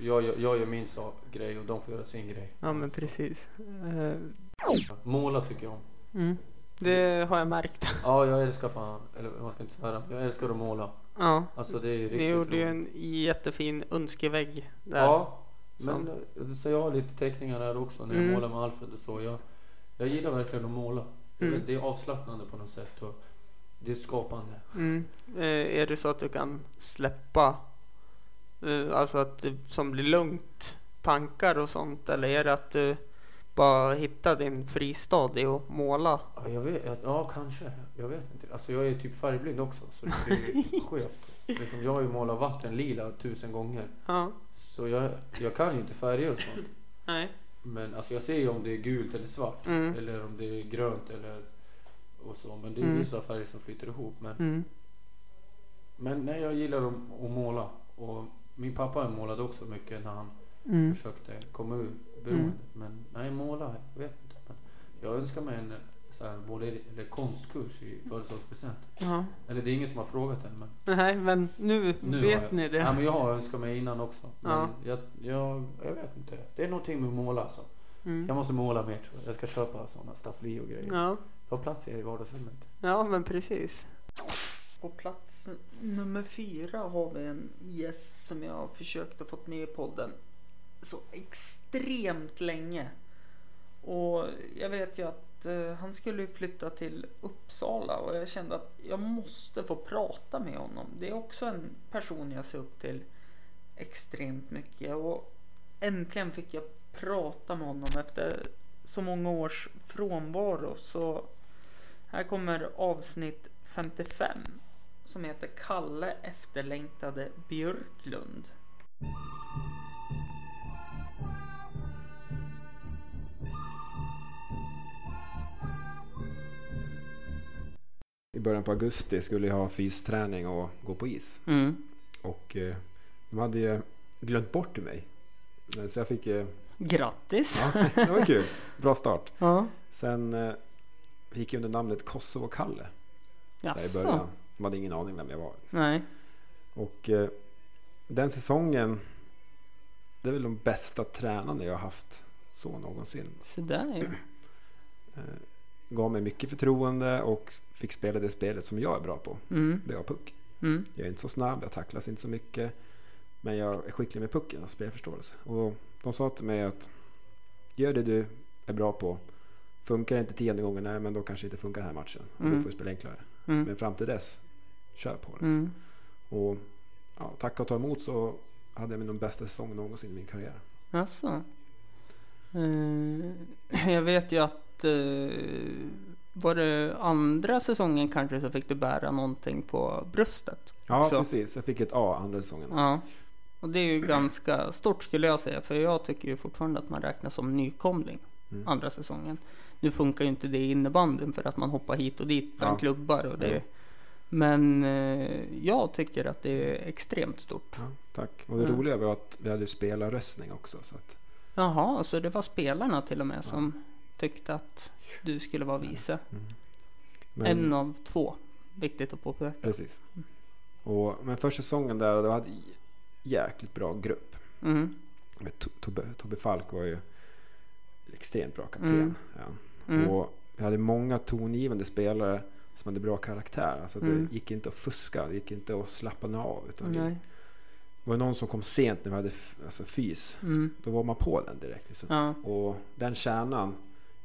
jag, jag, jag gör min sak, grej och de får göra sin grej. Ja men precis. Eh, Måla tycker jag om. mm. Det har jag märkt. *laughs* Ja, jag älskar fan, eller man ska inte svära, jag älskar att måla. Ja. Alltså det är riktigt Ni gjorde ju en jättefin önskevägg där. Ja, Som- men eh, så jag har lite teckningar där också när jag Mm. målar med Alfred och så. Jag, jag gillar verkligen att måla. Mm. Det är avslappnande på något sätt. Och det är skapande. Mm. Eh, är det så att du kan släppa, eh, alltså att det som blir lugnt, tankar och sånt? Eller är det att du bara hittar din fristad i att måla? Ja, jag vet, ja kanske. Jag vet inte. Alltså jag är typ färgblind också så det blir *laughs* skevt. Liksom, jag har ju målat vatten lila tusen gånger. Ja. Så jag, jag kan ju inte färger och sånt. Nej. Men alltså jag ser ju om det är gult eller svart. Mm. Eller om det är grönt eller och så. Men det är Mm. vissa färger som flyter ihop. Men, Mm. men nej, jag gillar att, att måla. Och min pappa målade också mycket när han Mm. försökte komma ur beroendet. Mm. Men nej, måla, jag vet inte. Men jag önskar mig en så här, både, eller konstkurs i födelsedagspresent. Ja. Eller det är ingen som har frågat än. Men Nej, men nu, nu vet jag, ni det. Ja, men jag har önskat mig innan också. Men Ja. jag, jag, jag vet inte. Det är någonting med att måla alltså. Mm. Jag måste måla mer tror jag. Jag ska köpa sådana staffli och grejer. Ja. Ta plats i vardagsrummet. Ja, men precis. På plats nummer fyra har vi en gäst som jag har försökt att fått med i podden så extremt länge. Och jag vet ju att eh, han skulle flytta till Uppsala och jag kände att jag måste få prata med honom. Det är också en person jag ser upp till extremt mycket och äntligen fick jag prata med honom efter så många års frånvaro så här kommer avsnitt 55 som heter Kalle efterlängtade Björklund. I början på augusti skulle jag ha fysträning och gå på is. Mm. Och eh, de hade ju glömt bort mig. Så jag fick... Eh, Grattis! ja, det var kul. *laughs* Bra start. Ja. Sen eh, gick under namnet Kosovo-Kalle. Där i början. De hade ingen aning vem jag var. Liksom. Nej. Och eh, den säsongen. Det är väl de bästa tränarna jag har haft så någonsin. Så där är *clears throat* Eh, gav mig mycket förtroende och fick spela det spelet som jag är bra på. Mm. Det är puck. Mm. Jag är inte så snabb, jag tacklas inte så mycket. Men jag är skicklig med pucken och spelförståelse. Och de sa till mig att gör det du är bra på. Funkar det inte tionde gången, nej men då kanske det inte funkar den här matchen. Mm. Då får vi spela enklare. Mm. Men fram till dess, kör på liksom. Mm. Och ja, tacka och ta emot så hade jag min bästa säsong någonsin i min karriär. Alltså. Eh, *laughs* jag vet ju att eh, var det andra säsongen kanske så fick du bära någonting på bröstet. Ja, också. precis. Jag fick ett A andra säsongen. Ja. Och det är ju ganska stort skulle jag säga. För jag tycker ju fortfarande att man räknas som nykomling. Mm. Andra säsongen. Nu funkar ju inte det i innebandyn för att man hoppar hit och dit bland Ja. klubbar. Och det, Ja. Men eh, jag tycker att det är extremt stort. Ja, tack. Och det Mm. roliga var att vi hade spelarröstning också. Så att, Jaha, så det var spelarna till och med som tyckte att du skulle vara vice. Men- En av två. Viktigt att påpeka. Precis. Och, men första säsongen där, då hade jäkligt bra grupp. Mm. Tobbe Falk var ju extremt bra kapten. Mm. Ja. Mm. Och vi hade många tongivande spelare som hade bra karaktär. Alltså Mm. det gick inte att fuska, det gick inte att slappa av. Utan vi, Nej. var det någon som kom sent när vi hade alltså fys. Mm. Då var man på den direkt. Liksom. Ja. Och den kärnan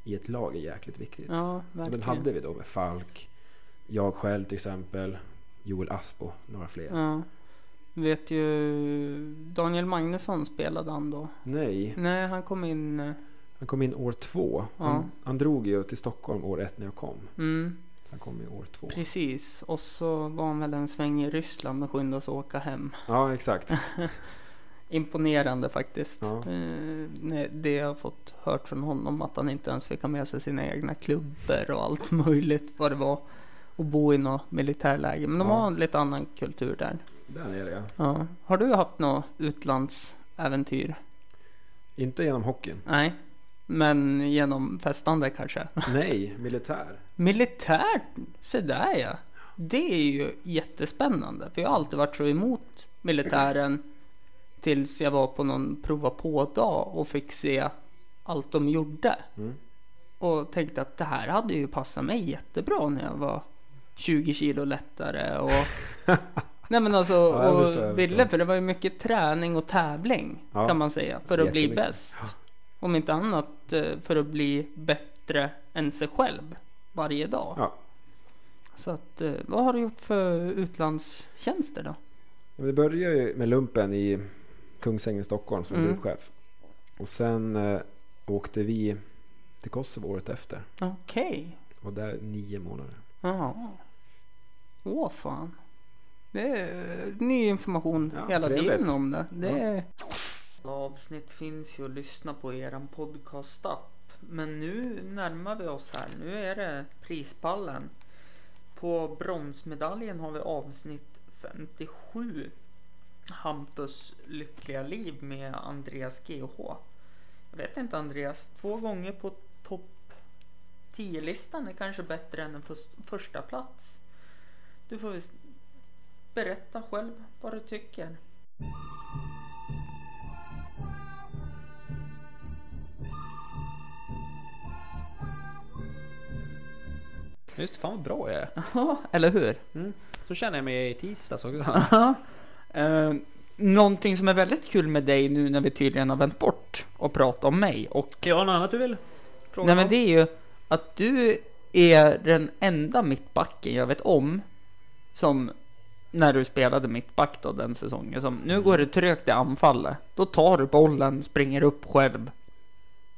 i ett lag är jäkligt viktigt. Ja, och den hade vi då med Falk. Jag själv till exempel. Joel Asp och några fler. Ja. Vet ju Daniel Magnusson spelade han då? Nej, Nej, han kom in. Han kom in år två. Ja. Han, han drog ju till Stockholm år ett när jag kom. Mm, Så han kom i år två. precis. Och så var han väl en sväng i Ryssland men skyndas åka hem. Ja, exakt. *laughs* Imponerande faktiskt. Ja. Eh, det jag har fått hört från honom att han inte ens fick ha med sig sina egna klubbor och allt *laughs* möjligt vad det var. Och bo i något militärläge. Men de Ja. har en lite annan kultur där. Där nere ja. Ja. Har du haft något utlandsäventyr? Inte genom hockeyn. Nej. Men genom festande kanske? Nej, militär. Militärt? Se där ja. Det är ju jättespännande. För jag har alltid varit så emot militären. Tills jag var på någon prova på-dag och fick se allt de gjorde. Mm. Och tänkte att det här hade ju passat mig jättebra när jag var 20 kilo lättare. Och... *laughs* Nej men alltså, Ja, och ville för det var ju mycket träning och tävling Ja, kan man säga. För att bli bäst. Om inte annat eh, för att bli bättre än sig själv varje dag. Ja. Så att, eh, vad har du gjort för utlandstjänster då? Det började ju med lumpen i Kungsängen, Stockholm som Mm. gruppchef. Och sen eh, åkte vi till Kosovo året efter. Okej. Och där nio månader. Jaha. Åh fan. Det är ny information Ja, hela trevligt. tiden om det. det Ja. Avsnitt finns ju att lyssna på i eran podcast-app. Men nu närmar vi oss här. Nu är det prispallen. På bronsmedaljen har vi avsnitt 57. Hampus lyckliga liv med Andreas GH. Jag vet inte Andreas, två gånger på topp 10-listan är kanske bättre än en första plats. Du får väl berätta själv vad du tycker. Just det, fan vad bra jag är. Ja, eller hur? Mm. Så känner jag mig i tisdags också. Ja. Eh, någonting som är väldigt kul med dig nu när vi tydligen har vänt bort och pratat om mig och... Ja, något annat du vill fråga Nej men det är ju att du är den enda mittbacken jag vet om som när du spelade mittback då den säsongen som nu går det trögt i anfallet. Då tar du bollen, springer upp själv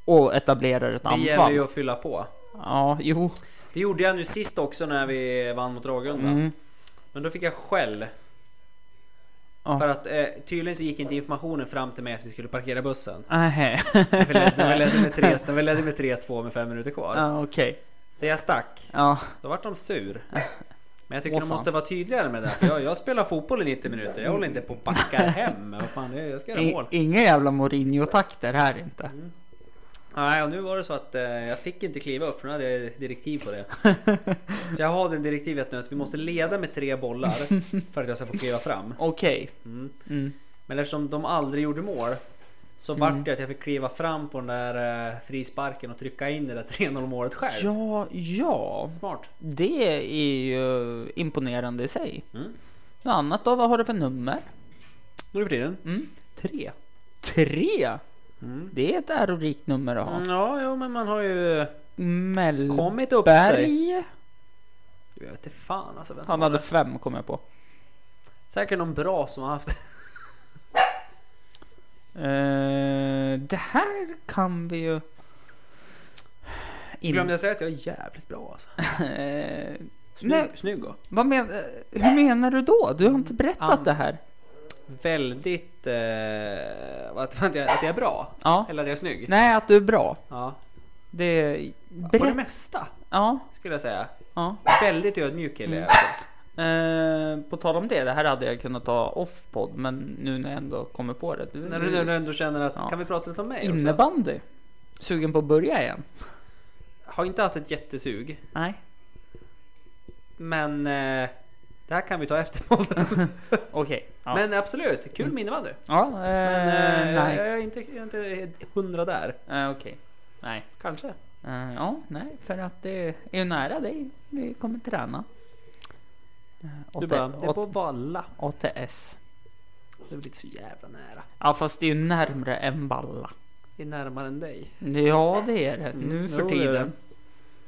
och etablerar ett Det anfall. gäller ju att fylla på. Ja, jo. Det gjorde jag nu sist också när vi vann mot Ragunda. Mm. Men då fick jag skäll. Ja. För att eh, tydligen så gick inte informationen fram till mig att vi skulle parkera bussen. När vi ledde- med tre- när vi ledde med 3-2 med fem minuter kvar. Ja, okej. Så jag stack. Ja. Då vart de sur. Men jag tycker Åh, de måste vara tydligare med det. För jag, jag spelar fotboll i 90 minuter. Jag håller inte på och backar hem. Vad fan, jag ska göra mål. Inga jävla Mourinho-takter här inte. Nej, och nu var det så att eh, jag fick inte kliva upp för nu hade jag direktiv på det. *laughs* så jag har det direktivet nu att vi måste leda med tre bollar för att jag ska få kliva fram. *laughs* Okej. Mm. Mm. Men eftersom de aldrig gjorde mål så Mm. vart det att jag fick kliva fram på den där eh, frisparken och trycka in det där *laughs* 3-0 målet själv. Ja, ja. Smart. Det är ju imponerande i sig. Mm. Något annat då? Vad har du för nummer? Nu för tiden? Mm. Tre. Tre? Mm. Det är ett ärorikt nummer att ha. Mm, Ja, jo, men man har ju Mellberg. kommit upp sig. Jag vet inte fan alltså vem som Han hade det. fem kom jag på. Säkert någon bra som har haft *laughs* Eh, det här kan vi ju... In- Glömde jag säga att jag är jävligt bra alltså. *laughs* Eh, Snygg, nej, snygg och vad men, eh, hur menar du då? Du har inte berättat Am- det här. Väldigt... Eh, att, att, jag, att jag är bra. Ja. Eller att jag är snygg. Nej, att du är bra. Ja. Det... På det mesta Ja. skulle jag säga. ja. Väldigt ödmjuk kille Mm. är också. Eh, på tal om det, det här hade jag kunnat ta off-podd, men nu när jag ändå kommer på det. Du, När du, när du ändå känner att, Ja. kan vi prata lite om mig också? Innebandy. Sugen på att börja igen? Har inte haft ett jättesug. Nej. Men eh, det här kan vi ta efter podden. *laughs* Okej. ja. Men absolut, kul med innebandy. Ja, eh, Men eh, nej. jag är inte, jag är inte hundra där. Eh, Okej. Nej. Kanske. Eh, ja, nej, för att det är ju nära dig. Vi kommer träna. Uh, Du bara, det är på Valla. ATS. Det är väl inte så jävla nära. Ja, fast det är ju närmre än Valla. Det är närmare än dig. Ja, det är det. Mm, Nu för jo, det är tiden.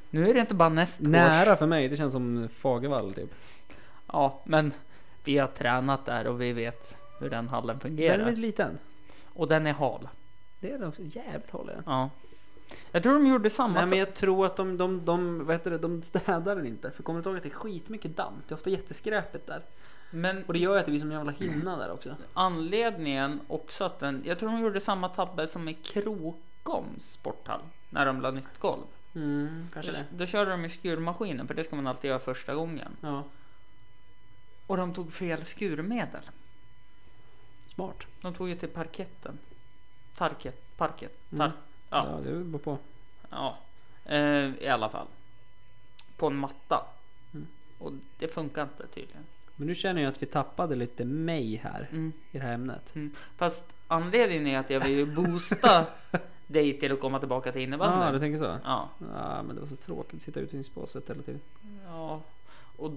Nu är det inte bara nästgårds. Nära för mig, det känns som Fagervall typ. Ja, men vi har tränat där och vi vet hur den hallen fungerar. Den är lite liten. Och den är hal. Det är den också. Jävligt håller den. Ja. Jag tror de gjorde samma. Nej men jag tror att de, de, de, vad heter det, de städar den inte. För kommer du ihåg att det är skitmycket damm? Det är ofta jätteskräpet där. Men Och det gör ju att det blir som en jävla hinna där också. anledningen också att den... Jag tror de gjorde samma tabbe som i Krokoms sporthall. När de la nytt golv. Mm, kanske Då, det. då körde de i skurmaskinen, för det ska man alltid göra första gången. Ja, Och de tog fel skurmedel. smart. De tog ju till parketten. Tarket, parket, tar, Mm. ja. Ja, det beror på. Ja, eh, i alla fall. På en matta. Mm. Och det funkar inte tydligen. Men nu känner jag att vi tappade lite mig här Mm. i det här ämnet. Mm. Fast anledningen är att jag vill ju boosta *laughs* dig till att komma tillbaka till Ja, innebandy. du tänker så? Ja. Ja, men det var så tråkigt att sitta ute i spåset hela tiden. ja. Och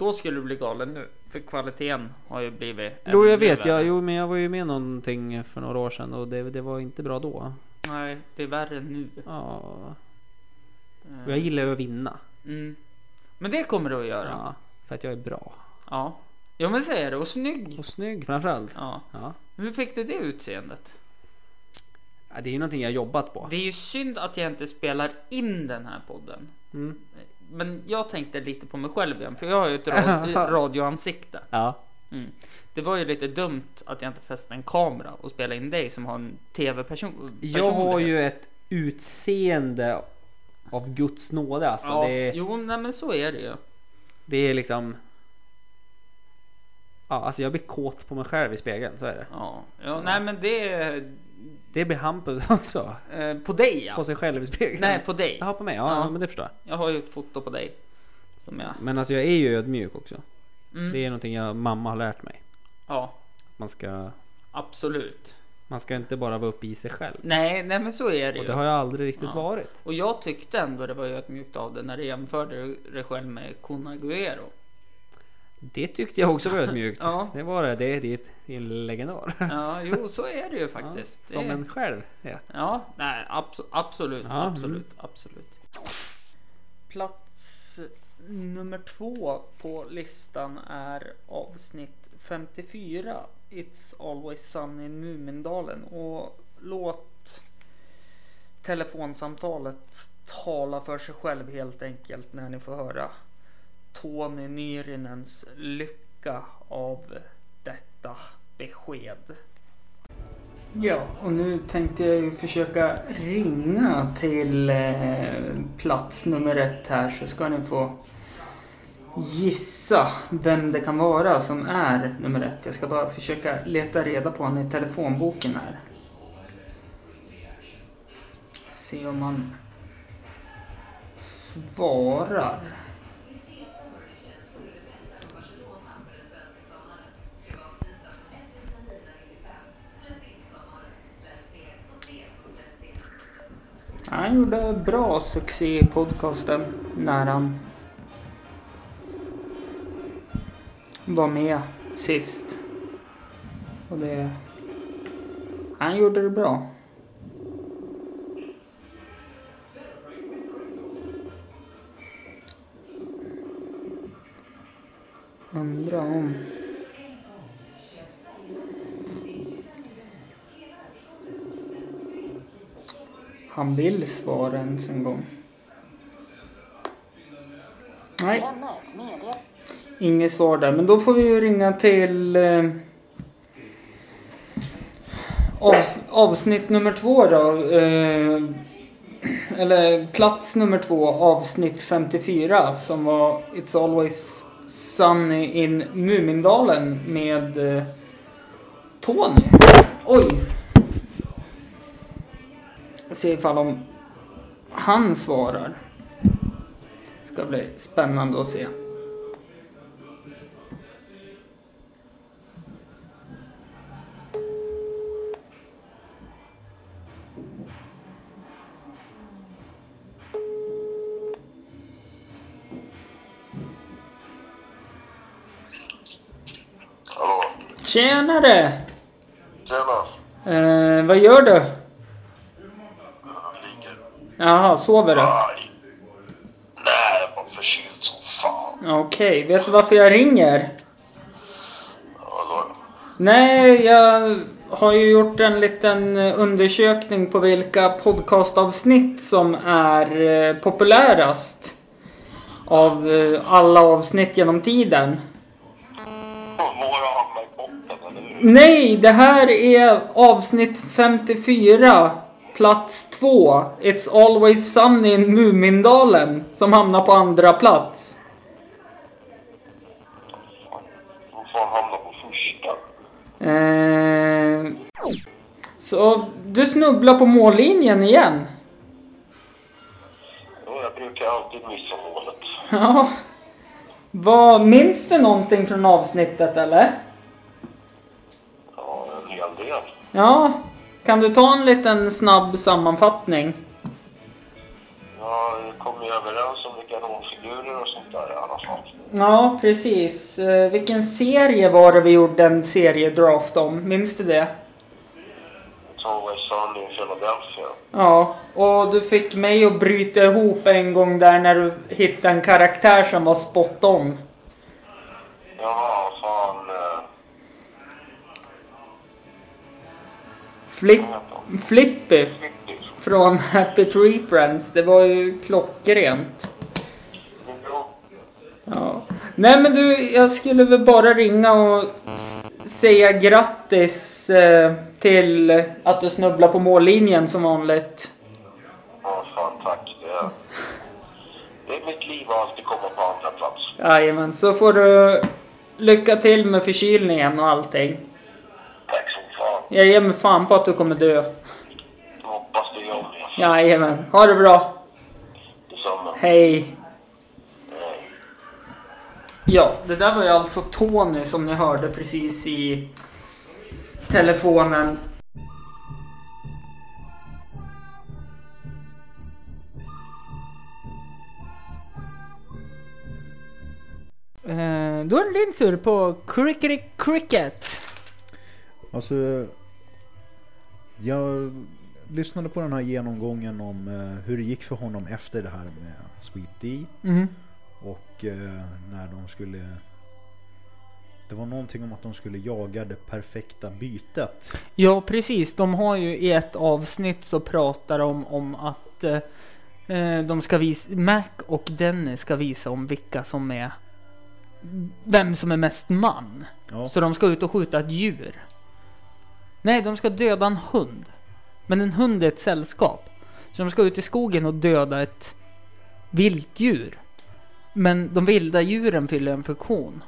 då skulle du bli galen nu. För kvaliteten har ju blivit Jo, jag vet. Jag, jo, men jag var ju med någonting för några år sedan och det, det var inte bra då. Nej, det är värre nu. Ja. Eh, Och jag gillar ju att vinna. Mm. Men det kommer du att göra. Ja, för att jag är bra. Ja. Ja men är det. Och snygg. Och snygg framförallt. Ja. Ja. Hur fick du det utseendet? Ja, Det är ju någonting jag jobbat på. Det är ju synd att jag inte spelar in den här podden. Mm. Men jag tänkte lite på mig själv igen, för jag har ju ett rad- *laughs* radioansikte. Ja. Mm. Det var ju lite dumt att jag inte fäste en kamera och spelade in dig som har en tv-person. Jag har ju ett utseende av Guds nåde alltså. Ja, Det, är, Jo, nej men så är det ju. det är liksom... Ja, alltså jag blir kåt på mig själv i spegeln, så är det. Ja, ja nej men det... Det blir Hampus *laughs* också. Eh, på dig ja. På sig själv i spegeln. Nej, på dig. Jaha, på mig. Ja, Ja. men det förstår jag. Jag har ju ett foto på dig. Som jag... Men alltså jag är ju ödmjuk också. Mm. Det är någonting jag mamma har lärt mig. Ja, Man ska, absolut. man ska inte bara vara uppe i sig själv. Nej, nej men så är det Och ju. det har jag aldrig riktigt Ja. varit. Och jag tyckte ändå det var ödmjukt av det när du jämförde dig själv med Kun Agüero. Det tyckte jag också var ödmjukt. *laughs* Ja. Det var det. Det är, det det är en legendar. Ja, jo så är det ju *laughs* faktiskt. Ja, som det... en själv. Ja. Ja, nej abso- absolut, Ja, mm. absolut, absolut. Plats nummer två på listan är avsnitt 54. It's always sun in Mumindalen. Och låt telefonsamtalet tala för sig själv helt enkelt när ni får höra Tony Nyrinens lycka av detta besked. Ja, och nu tänkte jag ju försöka ringa till eh, plats nummer ett här så ska ni få gissa vem det kan vara som är nummer ett. Jag ska bara försöka leta reda på honom i telefonboken här. Se om han svarar. Han gjorde bra succé i podcasten när han var med sist. Och det... Han gjorde det bra. Undrar om... Han vill svara ens en gång. Nej. Inget svar där, men då får vi ju ringa till eh, avs, avsnitt nummer två då. Eh, eller plats nummer två, avsnitt 54 som var It's Always Sunny in Mumindalen med eh, Tony. Oj! Se ifall om han svarar. Ska bli spännande att se. Hallå? Tjenare! Tjena. Eh, vad gör du? Jaha, sover du? Nej, jag är bara förkyld som fan. Okej, vet du varför jag ringer? Vadå? Nej, jag har ju gjort en liten undersökning på vilka podcastavsnitt som är eh, populärast. Av eh, alla avsnitt genom tiden. Våra hamnar i botten, eller hur? Nej, det här är avsnitt 54. Plats 2. It's always sunny in Mumindalen. Som hamnar på andra plats. Vad fan hamnar på första? Eh, så du snubblar på mållinjen igen. Jo, jag brukar alltid missa målet. *laughs* Ja. Vad, minns du någonting från avsnittet eller? Ja, en hel del. Ja. Kan du ta en liten snabb sammanfattning? Ja, vi kom ju överens om vilka rollfigurer och sånt där i alla fall. Ja, precis. Eh, vilken serie var det vi gjorde en seriedraft om? Minns du det? It's always sunny in Philadelphia. Ja, och du fick mig att bryta ihop en gång där när du hittade en karaktär som var spot on. Ja, Flip, Flippy från Happy Tree Friends. Det var ju klockrent. Ja. Nej men du, jag skulle väl bara ringa och säga grattis eh, till att du snubblar på mållinjen som vanligt. ja, fan tack. Det är, det är mitt liv att alltid komma på andra plats. Jajamän, så får du lycka till med förkylningen och allting. Jag ger mig fan på att du kommer dö. Jag hoppas det gör det. Jajamän, ha det bra. Detsamma. Hej. Ja, det där var ju alltså Tony som ni hörde precis i telefonen. Eh, då är det din tur på Crickety Cricket. Alltså, jag lyssnade på den här genomgången om eh, hur det gick för honom efter det här med Sweet D. Mhm. Och eh, när de skulle... Det var någonting om att de skulle jaga det perfekta bytet. Ja, precis. De har ju i ett avsnitt så pratar de om att eh, de ska visa, Mac och Dennis ska visa om vilka som är vem som är mest man. Ja. Så de ska ut och skjuta ett djur. Nej, de ska döda en hund. Men en hund är ett sällskap. Så de ska ut i skogen och döda ett viltdjur. Men de vilda djuren fyller en funktion.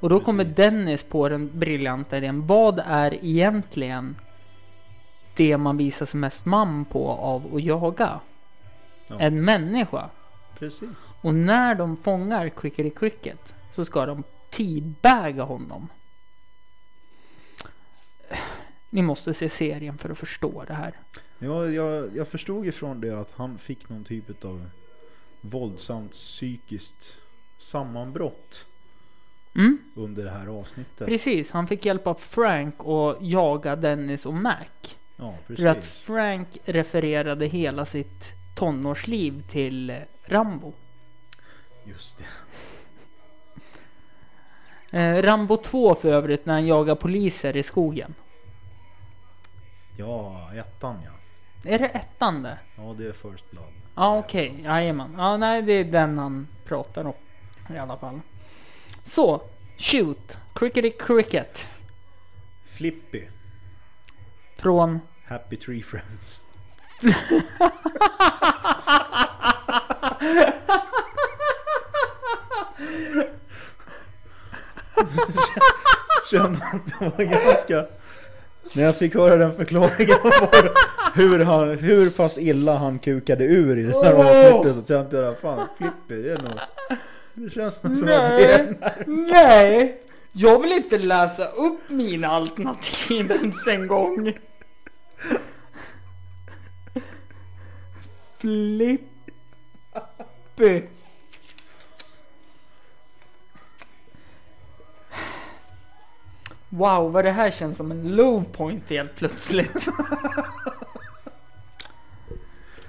Och då kommer Dennis på den briljanta idén. Vad är egentligen det man visar sig mest man på av att jaga? Ja. En människa. Precis. Och när de fångar Crickety Cricket så ska de teabaga honom. Ni måste se serien för att förstå det här. Ja, jag, jag förstod ifrån det att han fick någon typ av våldsamt psykiskt sammanbrott Mm. under det här avsnittet. Precis, han fick hjälp av Frank att jaga Dennis och Mac. Ja, För att precis. Frank refererade hela sitt tonårsliv till Rambo. Just det. Eh, Rambo 2 för övrigt när han jagar poliser i skogen. Ja, ettan ja. Är det ettan det? Ja, det är First Blood. Ja okej, okay. jajamän. Ja nej det är den han pratar om. I alla fall. Så, shoot. Crickety cricket. Flippy. Från... Happy Tree Friends. *laughs* Kände att det var ganska... När jag fick höra den förklaringen var hur, han, hur pass illa han kukade ur i det här Åh! avsnittet så kände jag fan Flippy det är nog... Det känns nog som att Nej, nej! Jag vill inte läsa upp mina alternativ ens en gång. Flippy. Wow, vad det här känns som en low point helt plötsligt.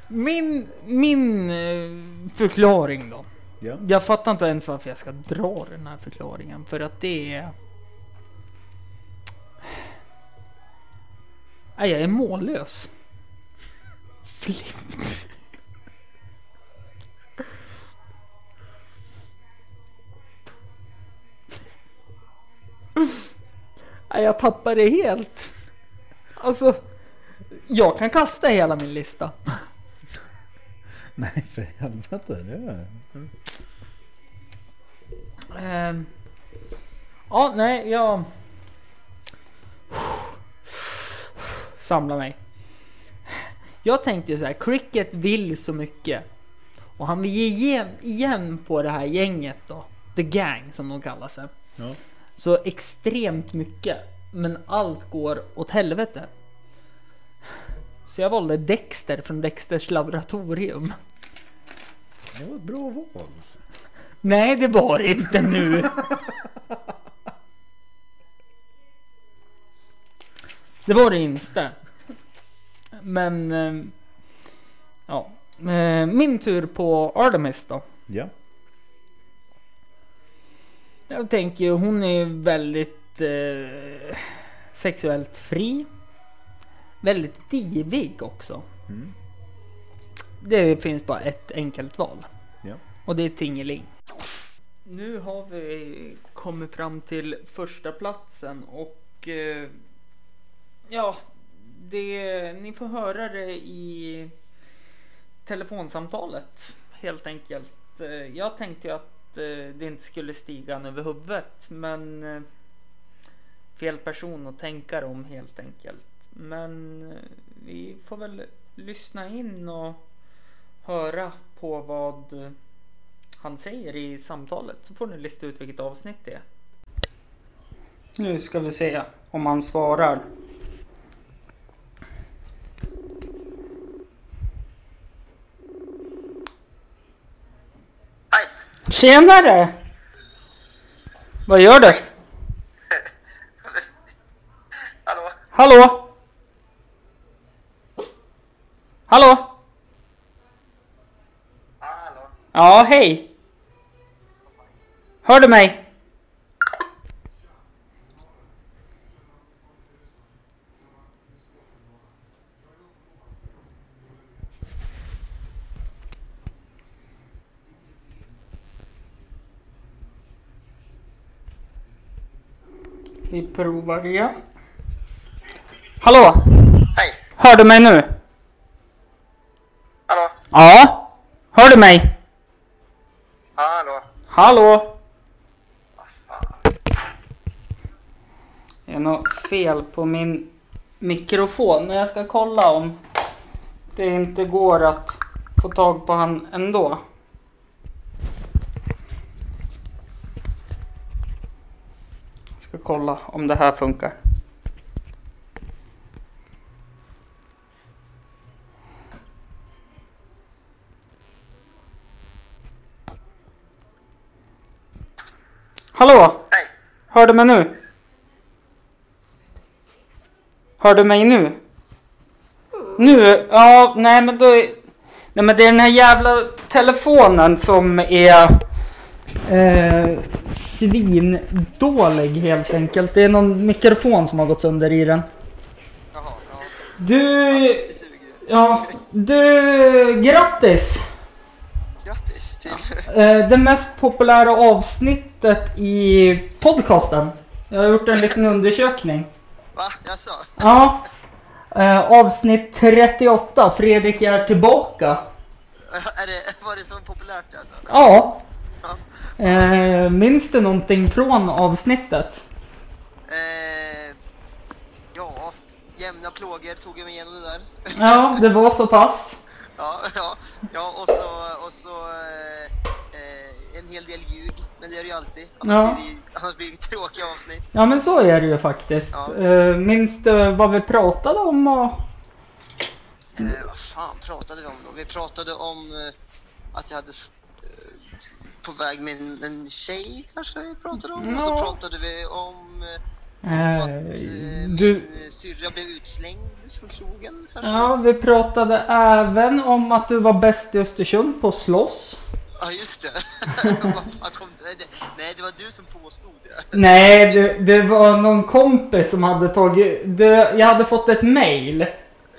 Min, min eh, förklaring då. Ja. Jag fattar inte ens varför jag ska dra den här förklaringen. För att det är... Nej, jag är mållös. Flipp. Jag tappar det helt. Alltså, jag kan kasta hela min lista. *laughs* Nej för helvete. Det är... Ehm. ja, nej, jag... Samla mig. Jag tänkte ju så här, Cricket vill så mycket. Och han vill ge igen, igen på det här gänget då. The Gang som de kallar sig. Ja. Så extremt mycket. Men allt går åt helvete. Så jag valde Dexter från Dexters laboratorium. Det var ett bra val. Nej, det var det inte nu. Det var det inte. Men... eh, Ja. Eh, Min tur på Artemis då. Ja. Jag tänker ju, hon är väldigt eh, sexuellt fri. Väldigt divig också. Mm. Det finns bara ett enkelt val. Ja. Och det är Tingeling. Nu har vi kommit fram till första platsen och eh, ja, det, ni får höra det i telefonsamtalet helt enkelt. Eh, Jag tänkte ju att Eh, det inte skulle stiga han över huvudet men eh, fel person att tänka om helt enkelt. Men eh, vi får väl lyssna in och höra på vad eh, han säger i samtalet så får ni lista ut vilket avsnitt det är. Nu ska vi se om han svarar. Tjenare! Vad gör du? Hallå? Hallå? Hallå? Ja, hej. Hör du mig? Vi provar igen. Hallå? Hej. Hör du mig nu? Hallå? Ja? Hör du mig? Hallå? Hallå? Det är något fel på min mikrofon. Men jag ska kolla om det inte går att få tag på han ändå. Ska kolla om det här funkar. Hallå? Hej. Hör du mig nu? Hör du mig nu? Nu? Ja, nej men då... är- Nej men det är den här jävla telefonen som är... Eh, svindålig helt enkelt. Det är någon mikrofon som har gått sönder i den. Du... Ja, du... Grattis! Grattis till... Eh, det mest populära avsnittet i podcasten. Jag har gjort en liten undersökning. Va? Jaså? Ja. Eh, avsnitt 38, Fredrik är tillbaka. Är det, var det så populärt alltså? Ja. Eh, minns du någonting från avsnittet? Eh, ja, jämna plågor tog jag mig igenom det där. Ja, det var så pass. *laughs* Ja, ja, ja och så, och så eh, eh, en hel del ljug. Men det är det ju alltid. Annars, Ja. blir, det, annars blir det *laughs* tråkiga avsnitt. Ja men så är det ju faktiskt. Ja. Eh, minns du vad vi pratade om? Och... Eh, vad fan pratade vi om då? Vi pratade om eh, att jag hade på väg med en, en tjej kanske vi pratade om. Och så pratade vi om eh, Eh, eh, du... min syrra blev utslängd från krogen kanske. Ja, vi pratade även om att du var bäst i Östersund på att slåss. Ja, just det- *laughs* Nej, det var du som påstod det. Nej, det, det var någon kompis som hade tagit... Det, jag hade fått ett mail.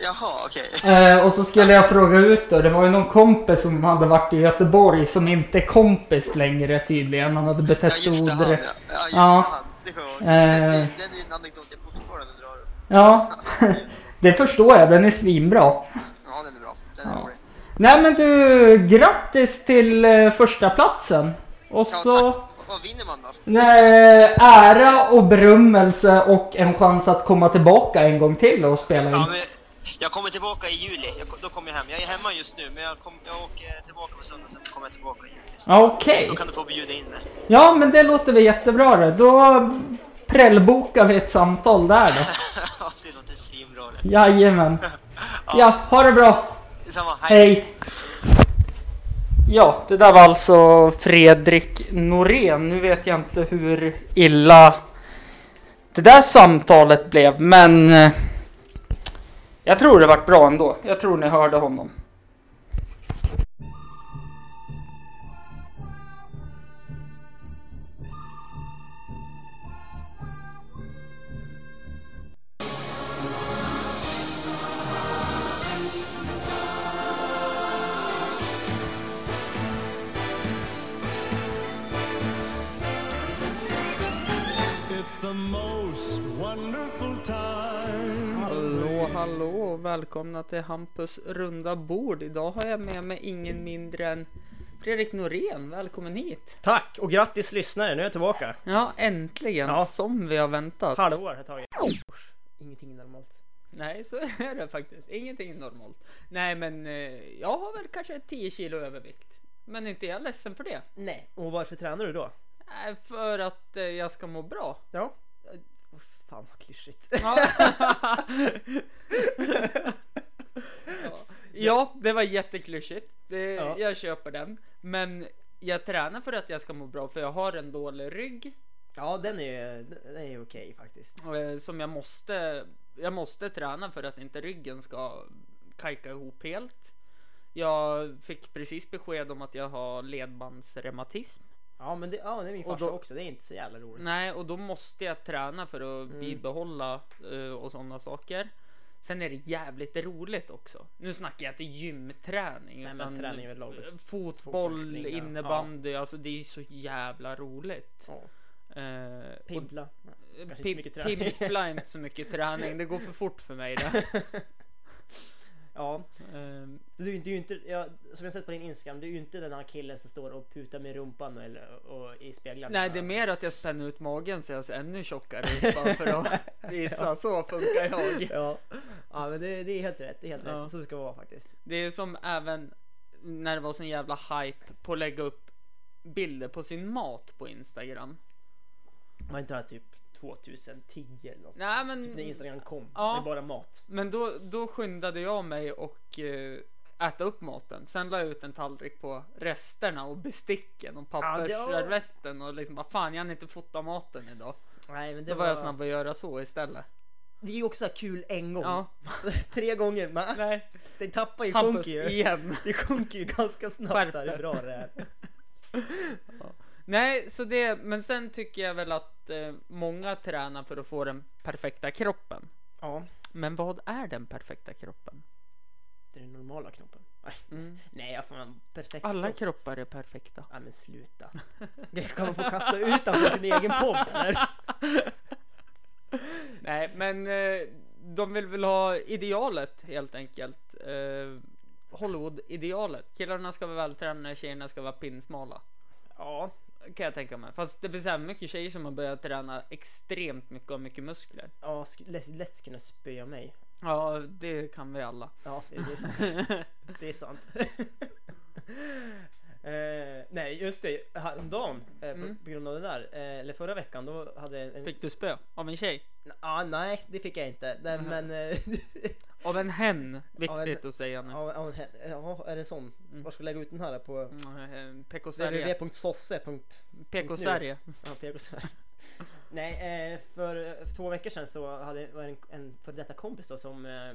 Jaha, okej. Eh, och så skulle jag fråga ut då. Det var ju någon kompis som hade varit i Göteborg som inte är kompis längre tydligen. Han hade betett sig Just det, han, ja. Ja, just Ja. det, han. Eh. Den, den är en anekdot jag fortfarande drar. Ja, *laughs* det förstår jag. Den är svinbra. Ja, den är bra. Den är Ja. rolig. Nej men du, grattis till eh, första platsen. Och så Vad vad vinner man då? eh, ära och berömmelse och en chans att komma tillbaka en gång till och spela in. Ja, men jag kommer tillbaka i juli. Jag, då kommer jag hem. Jag är hemma just nu, men jag, kom, jag åker tillbaka på söndag, sen kommer jag tillbaka i juli. Okej. Då kan du få bjuda in mig. Ja men det låter väl jättebra det. Då prällbokar vi ett samtal där då. *laughs* ja, det låter svinbra det. Jajamän. *laughs* Ja, ha det bra. Detsamma, hej. Hej. Ja, det där var alltså Fredrik Norén. Nu vet jag inte hur illa det där samtalet blev, men eh, jag tror det vart bra ändå. Jag tror ni hörde honom. Hallå, och välkomna till Hampus runda bord. Idag har jag med mig ingen mindre än Fredrik Norén. Välkommen hit! Tack och grattis lyssnare, nu är jag tillbaka. Ja, äntligen! Ja. Som vi har väntat. Halvår har tagit. Ingenting normalt. Nej, så är det faktiskt. Ingenting normalt. Nej, men eh, jag har väl kanske 10 kilo övervikt. Men inte är jag ledsen för det. Nej, och varför tränar du då? För att eh, jag ska må bra. Ja. Fan vad klyschigt. Ja. *laughs* ja. ja, det var jätteklyschigt. Det, Ja. Jag köper den. Men jag tränar för att jag ska må bra för jag har en dålig rygg. Ja, den är, den är okej faktiskt. eh, Som jag måste, jag måste träna för att inte ryggen ska kajka ihop helt. Jag fick precis besked om att jag har ledbandsreumatism. Ja, men det, ja, det är min Och farsa då- också. Det är inte så jävla roligt. Nej, och då måste jag träna för att Mm. bibehålla eh, och sådana saker. Sen är det jävligt roligt också. Nu snackar jag inte gymträning. Nej, utan träning överlag. Fotboll, Fotboll, innebandy, alltså det är så jävla roligt. Ja. Eh, och- Pimpla. Inte Pim- träning. Pimpla är inte så *laughs* mycket träning, det går för fort för mig det. *laughs* Ja. Ehm, Så du, du är ju inte, ja, som jag sett på din Instagram, du är ju inte den här killen som står och putar med rumpan eller, och, i speglarna. Nej, det är mer att jag spänner ut magen så jag ser ännu tjockare ut bara för att *laughs* visa. Så funkar jag. Ja, ja men det, det är helt rätt. Det är helt Ja. rätt. Så ska det vara faktiskt. Det är som även när det var sån jävla hype på att lägga upp bilder på sin mat på Instagram. Var inte det här typ 2010 eller något? Nej, men- Typ när Instagram kom. Ja. Det är bara mat. Men då, då skyndade jag mig och eh, äta upp maten. Sen la jag ut en tallrik på resterna och besticken och Ja, det var- pappersservetten och liksom vad fan jag hann inte fota maten idag. Nej, men det Då var jag snabb att göra så istället. Det är ju också kul en gång. Ja. *laughs* Tre gånger. Men Nej. Det tappar ju, Hampus, sjunker ju. igen. Det sjunker ju ganska snabbt där hur bra det är. *laughs* Nej, så det, men sen tycker jag väl att eh, många tränar för att få den perfekta kroppen. Ja. Men vad är den perfekta kroppen? Det är den normala knoppen. Nej, Mm. Nej jag fan perfekt Alla kropp. kroppar är perfekta. Ja men sluta. *laughs* Kan man få kasta ut från sin egen podd eller? *laughs* Nej, men eh, de vill väl ha idealet helt enkelt. Eh, Hollywood-idealet. Killarna ska vara vältränade, tjejerna ska vara pinsmala. Ja. Kan jag tänka mig. Fast det finns även mycket tjejer som har börjat träna extremt mycket och mycket muskler. Ja, sk- lätt, lätt kunna spöa mig. Ja, det kan vi alla. Ja, det är sant. *laughs* det är sant. Eh, nej, just det. Häromdagen, eh, Mm. på, på grund av det där, eh, eller förra veckan, då hade en... Fick du spö av en tjej? Ja, nej, det fick jag inte. Nej, Mhm. men... eh, *laughs* Av en hen, av viktigt en- att säga nu. Ja, av en hen- ja, är det sån? Var ska jag lägga ut den här på? Mm, PK Sverige. www.sosse.nu PK Sverige. Ja, PK Sverige. Nej, eh, för, för två veckor sedan så hade var det en, en för detta kompis då som eh,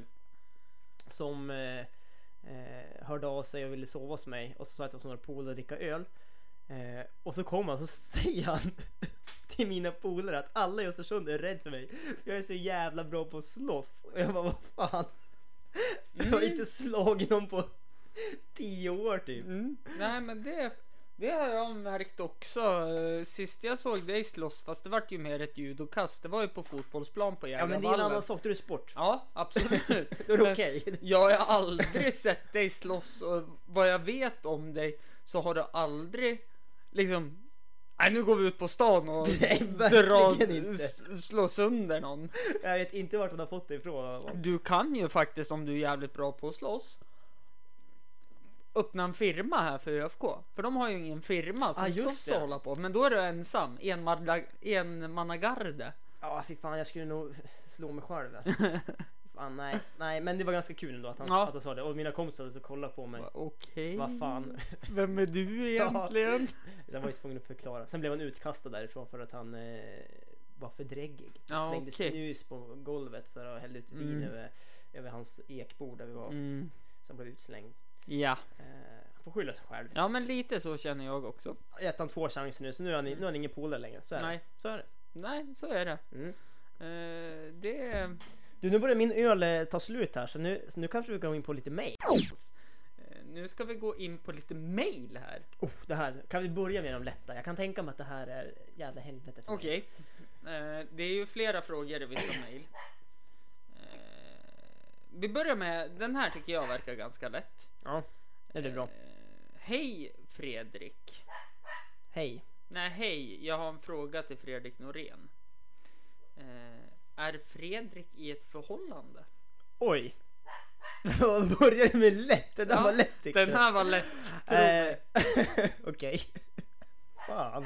som eh, eh, hörde av sig och ville sova hos mig och så sa jag att jag var några polare och dricka öl. Eh, och så kom han så *laughs* säger han till mina polare att alla i Östersund är rädda för mig för jag är så jävla bra på att slåss. Och jag bara vad fan. Jag har Mm. inte slagit någon på tio år typ. Mm. Nej men det, det har jag märkt också. Eh, Sist jag såg dig slåss, fast det vart ju mer ett judokast. Det var ju på fotbollsplan på Ja men det är en annan sak, *laughs* då är det sport. Ja, absolut. Då är det okej. Jag har aldrig sett dig slåss och vad jag vet om dig så har du aldrig liksom Nej nu går vi ut på stan och *laughs* Nej, drar, inte. slår sönder någon. Jag vet inte vart hon har fått det ifrån. Du kan ju faktiskt om du är jävligt bra på att slåss öppna en firma här för ÖFK. För de har ju ingen firma som Ah, det. och hålla på. Men då är du ensam, enmanna- enmannagarde. Ja fy fan jag skulle nog slå mig själv *laughs* fan nej, nej men det var ganska kul ändå att han, Ja. att han sa det och mina kompisar så kollade på mig. Okej. Vad fan. *laughs* Vem är du *laughs* egentligen? Ja. Sen var jag tvungen att förklara. Sen blev han utkastad därifrån för att han eh, var för dräggig. Ja, Slängde okej. snus på golvet så och hällde ut vin Mm. över, över hans ekbord där vi var. Mm. Som blev utslängd. Ja. Eh, han får skylla sig själv. Ja men lite så känner jag också. Gett han två chanser nu så nu är han, nu är han ingen polare längre. Så är Nej. det. Så är det. Nej, så är det. Mm. Eh, det... Du nu börjar min öl eh, ta slut här så nu, så nu kanske vi kan gå in på lite mail. Eh, Nu ska vi gå in på lite mail här. Oh, det här, kan vi börja med de lätta? Jag kan tänka mig att det här är jävla helvete för mig. Okej. Eh, det är ju flera frågor i vissa mejl. Eh, vi börjar med, den här tycker jag verkar ganska lätt. Ja, det blir bra. Eh, hej Fredrik. Hej. Nej, hej. Jag har en fråga till Fredrik Norén. Eh, är Fredrik i ett förhållande? Oj. Vad började med lätt? Den där Ja, var lätt tyckte den här var lätt. Eh, *laughs* Okej. Fan.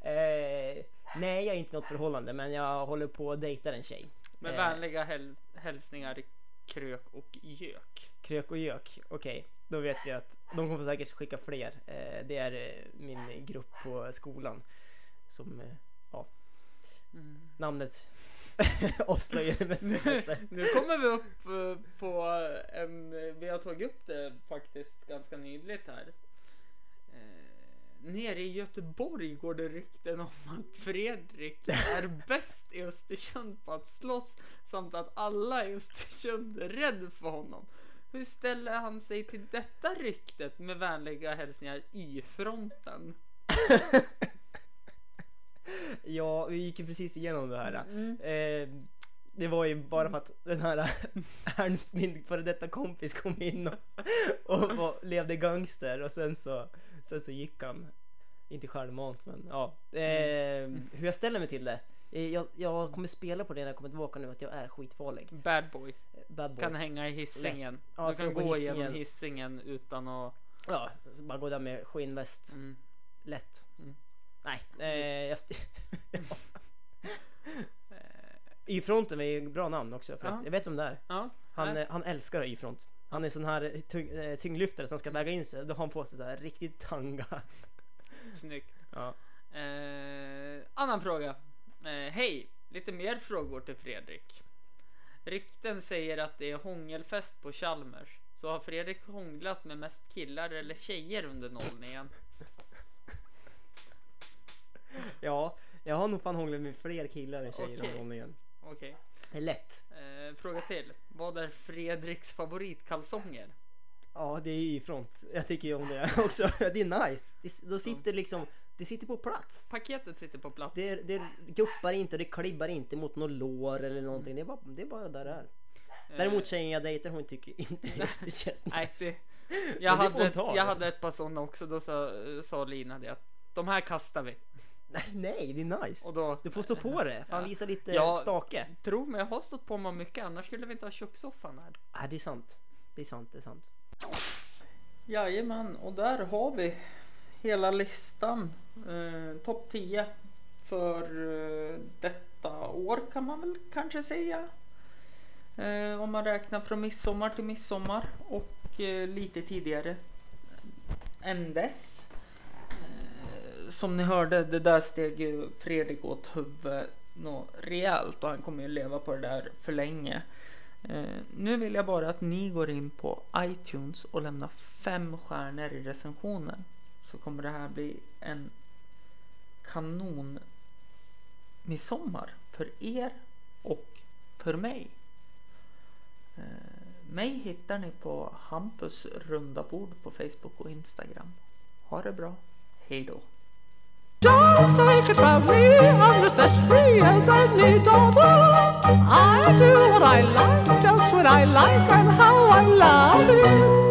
Eh, nej, jag är inte i något förhållande men jag håller på att dejta en tjej. Med Eh, vänliga häl- hälsningar Krök och Gök. Krök och gök, okej. Då vet jag att de kommer säkert skicka fler. Eh, det är eh, min grupp på skolan. Som, eh, ja. Mm. Namnet *laughs* avslöjar det mesta nu, kanske. nu kommer vi upp på en, vi har tagit upp det faktiskt ganska nyligt här. Nere i Göteborg går det rykten om att Fredrik är *laughs* bäst i Östersund på att slåss samt att alla i Östersund är rädd för honom. Hur ställer han sig till detta ryktet med vänliga hälsningar Y-fronten? *laughs* Ja, vi gick ju precis igenom det här. Mm. Eh, det var ju bara för att den här *laughs* Ernst, min före detta kompis, kom in och, och var, levde gangster och sen så, sen så gick han. Inte självmant men ja. Eh, hur jag ställer mig till det. Eh, Jag, jag kommer spela på det när jag kommer tillbaka nu att jag är skitfarlig. Bad boy. Bad boy. Kan hänga i hissingen. Ja, du kan gå gå hissingen. igenom hissingen utan att... Ja, bara gå där med skinnväst. Mm. Lätt. Mm. Nej, eh, jag st- *laughs* *laughs* Y-fronten är ju bra namn också förresten. Ja. Jag vet vem det är. Ja. Han, eh, han älskar Y-front. Han är sån här tyng, eh, tyngdlyftare som ska väga in sig. Då har han på sig så här riktigt tanga. Snyggt. Ja. Eh, annan fråga. Eh, Hej! Lite mer frågor till Fredrik. Rykten säger att det är hångelfest på Chalmers. Så har Fredrik hånglat med mest killar eller tjejer under nollningen? Ja, jag har nog fan hånglat med fler killar än tjejer Okej. okay. gången. Okej. Det är lätt. Eh, fråga till. Vad är Fredriks favoritkalsonger? Ja, det är Y-front. Jag tycker ju om det *laughs* också. Det är nice. Det, då sitter liksom, det sitter på plats. Paketet sitter på plats. Det, det guppar inte det klibbar inte mot något lår eller någonting. Det är bara, det är bara där det är. Däremot tjejen jag dejtar hon tycker inte det är speciellt nice. jag, hade, jag hade ett par sådana också. Då sa, sa Lina det att de här kastar vi. Nej, nej, det är nice. Och då, Du får stå på det. Fan, Ja. visa lite Ja. stake. Tro mig, jag har stått på mig mycket. Annars skulle vi inte ha kökssoffan här. Nej, det är sant. Det är sant, det är sant. Jajamän, och där har vi hela listan. Eh, Topp 10 för eh, detta år kan man väl kanske säga. Eh, om man räknar från midsommar till midsommar och eh, lite tidigare än dess. Eh, som ni hörde, det där steg ju Fredrik åt huvudet något rejält och han kommer ju leva på det där för länge. Eh, nu vill jag bara att ni går in på iTunes och lämnar fem stjärnor i recensionen. Så kommer det här bli en kanon midsommar för er och för mig. Eh, mig hittar ni på Hampus runda bord på Facebook och Instagram. Ha det bra. Hej då. Just take it from me, I'm just as free as any daughter. I do what I like, just when I like, and how I love it.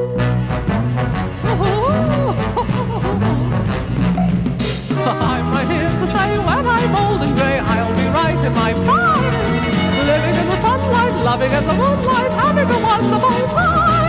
in my prime. Living in the sunlight, loving in the moonlight, having a wonderful time.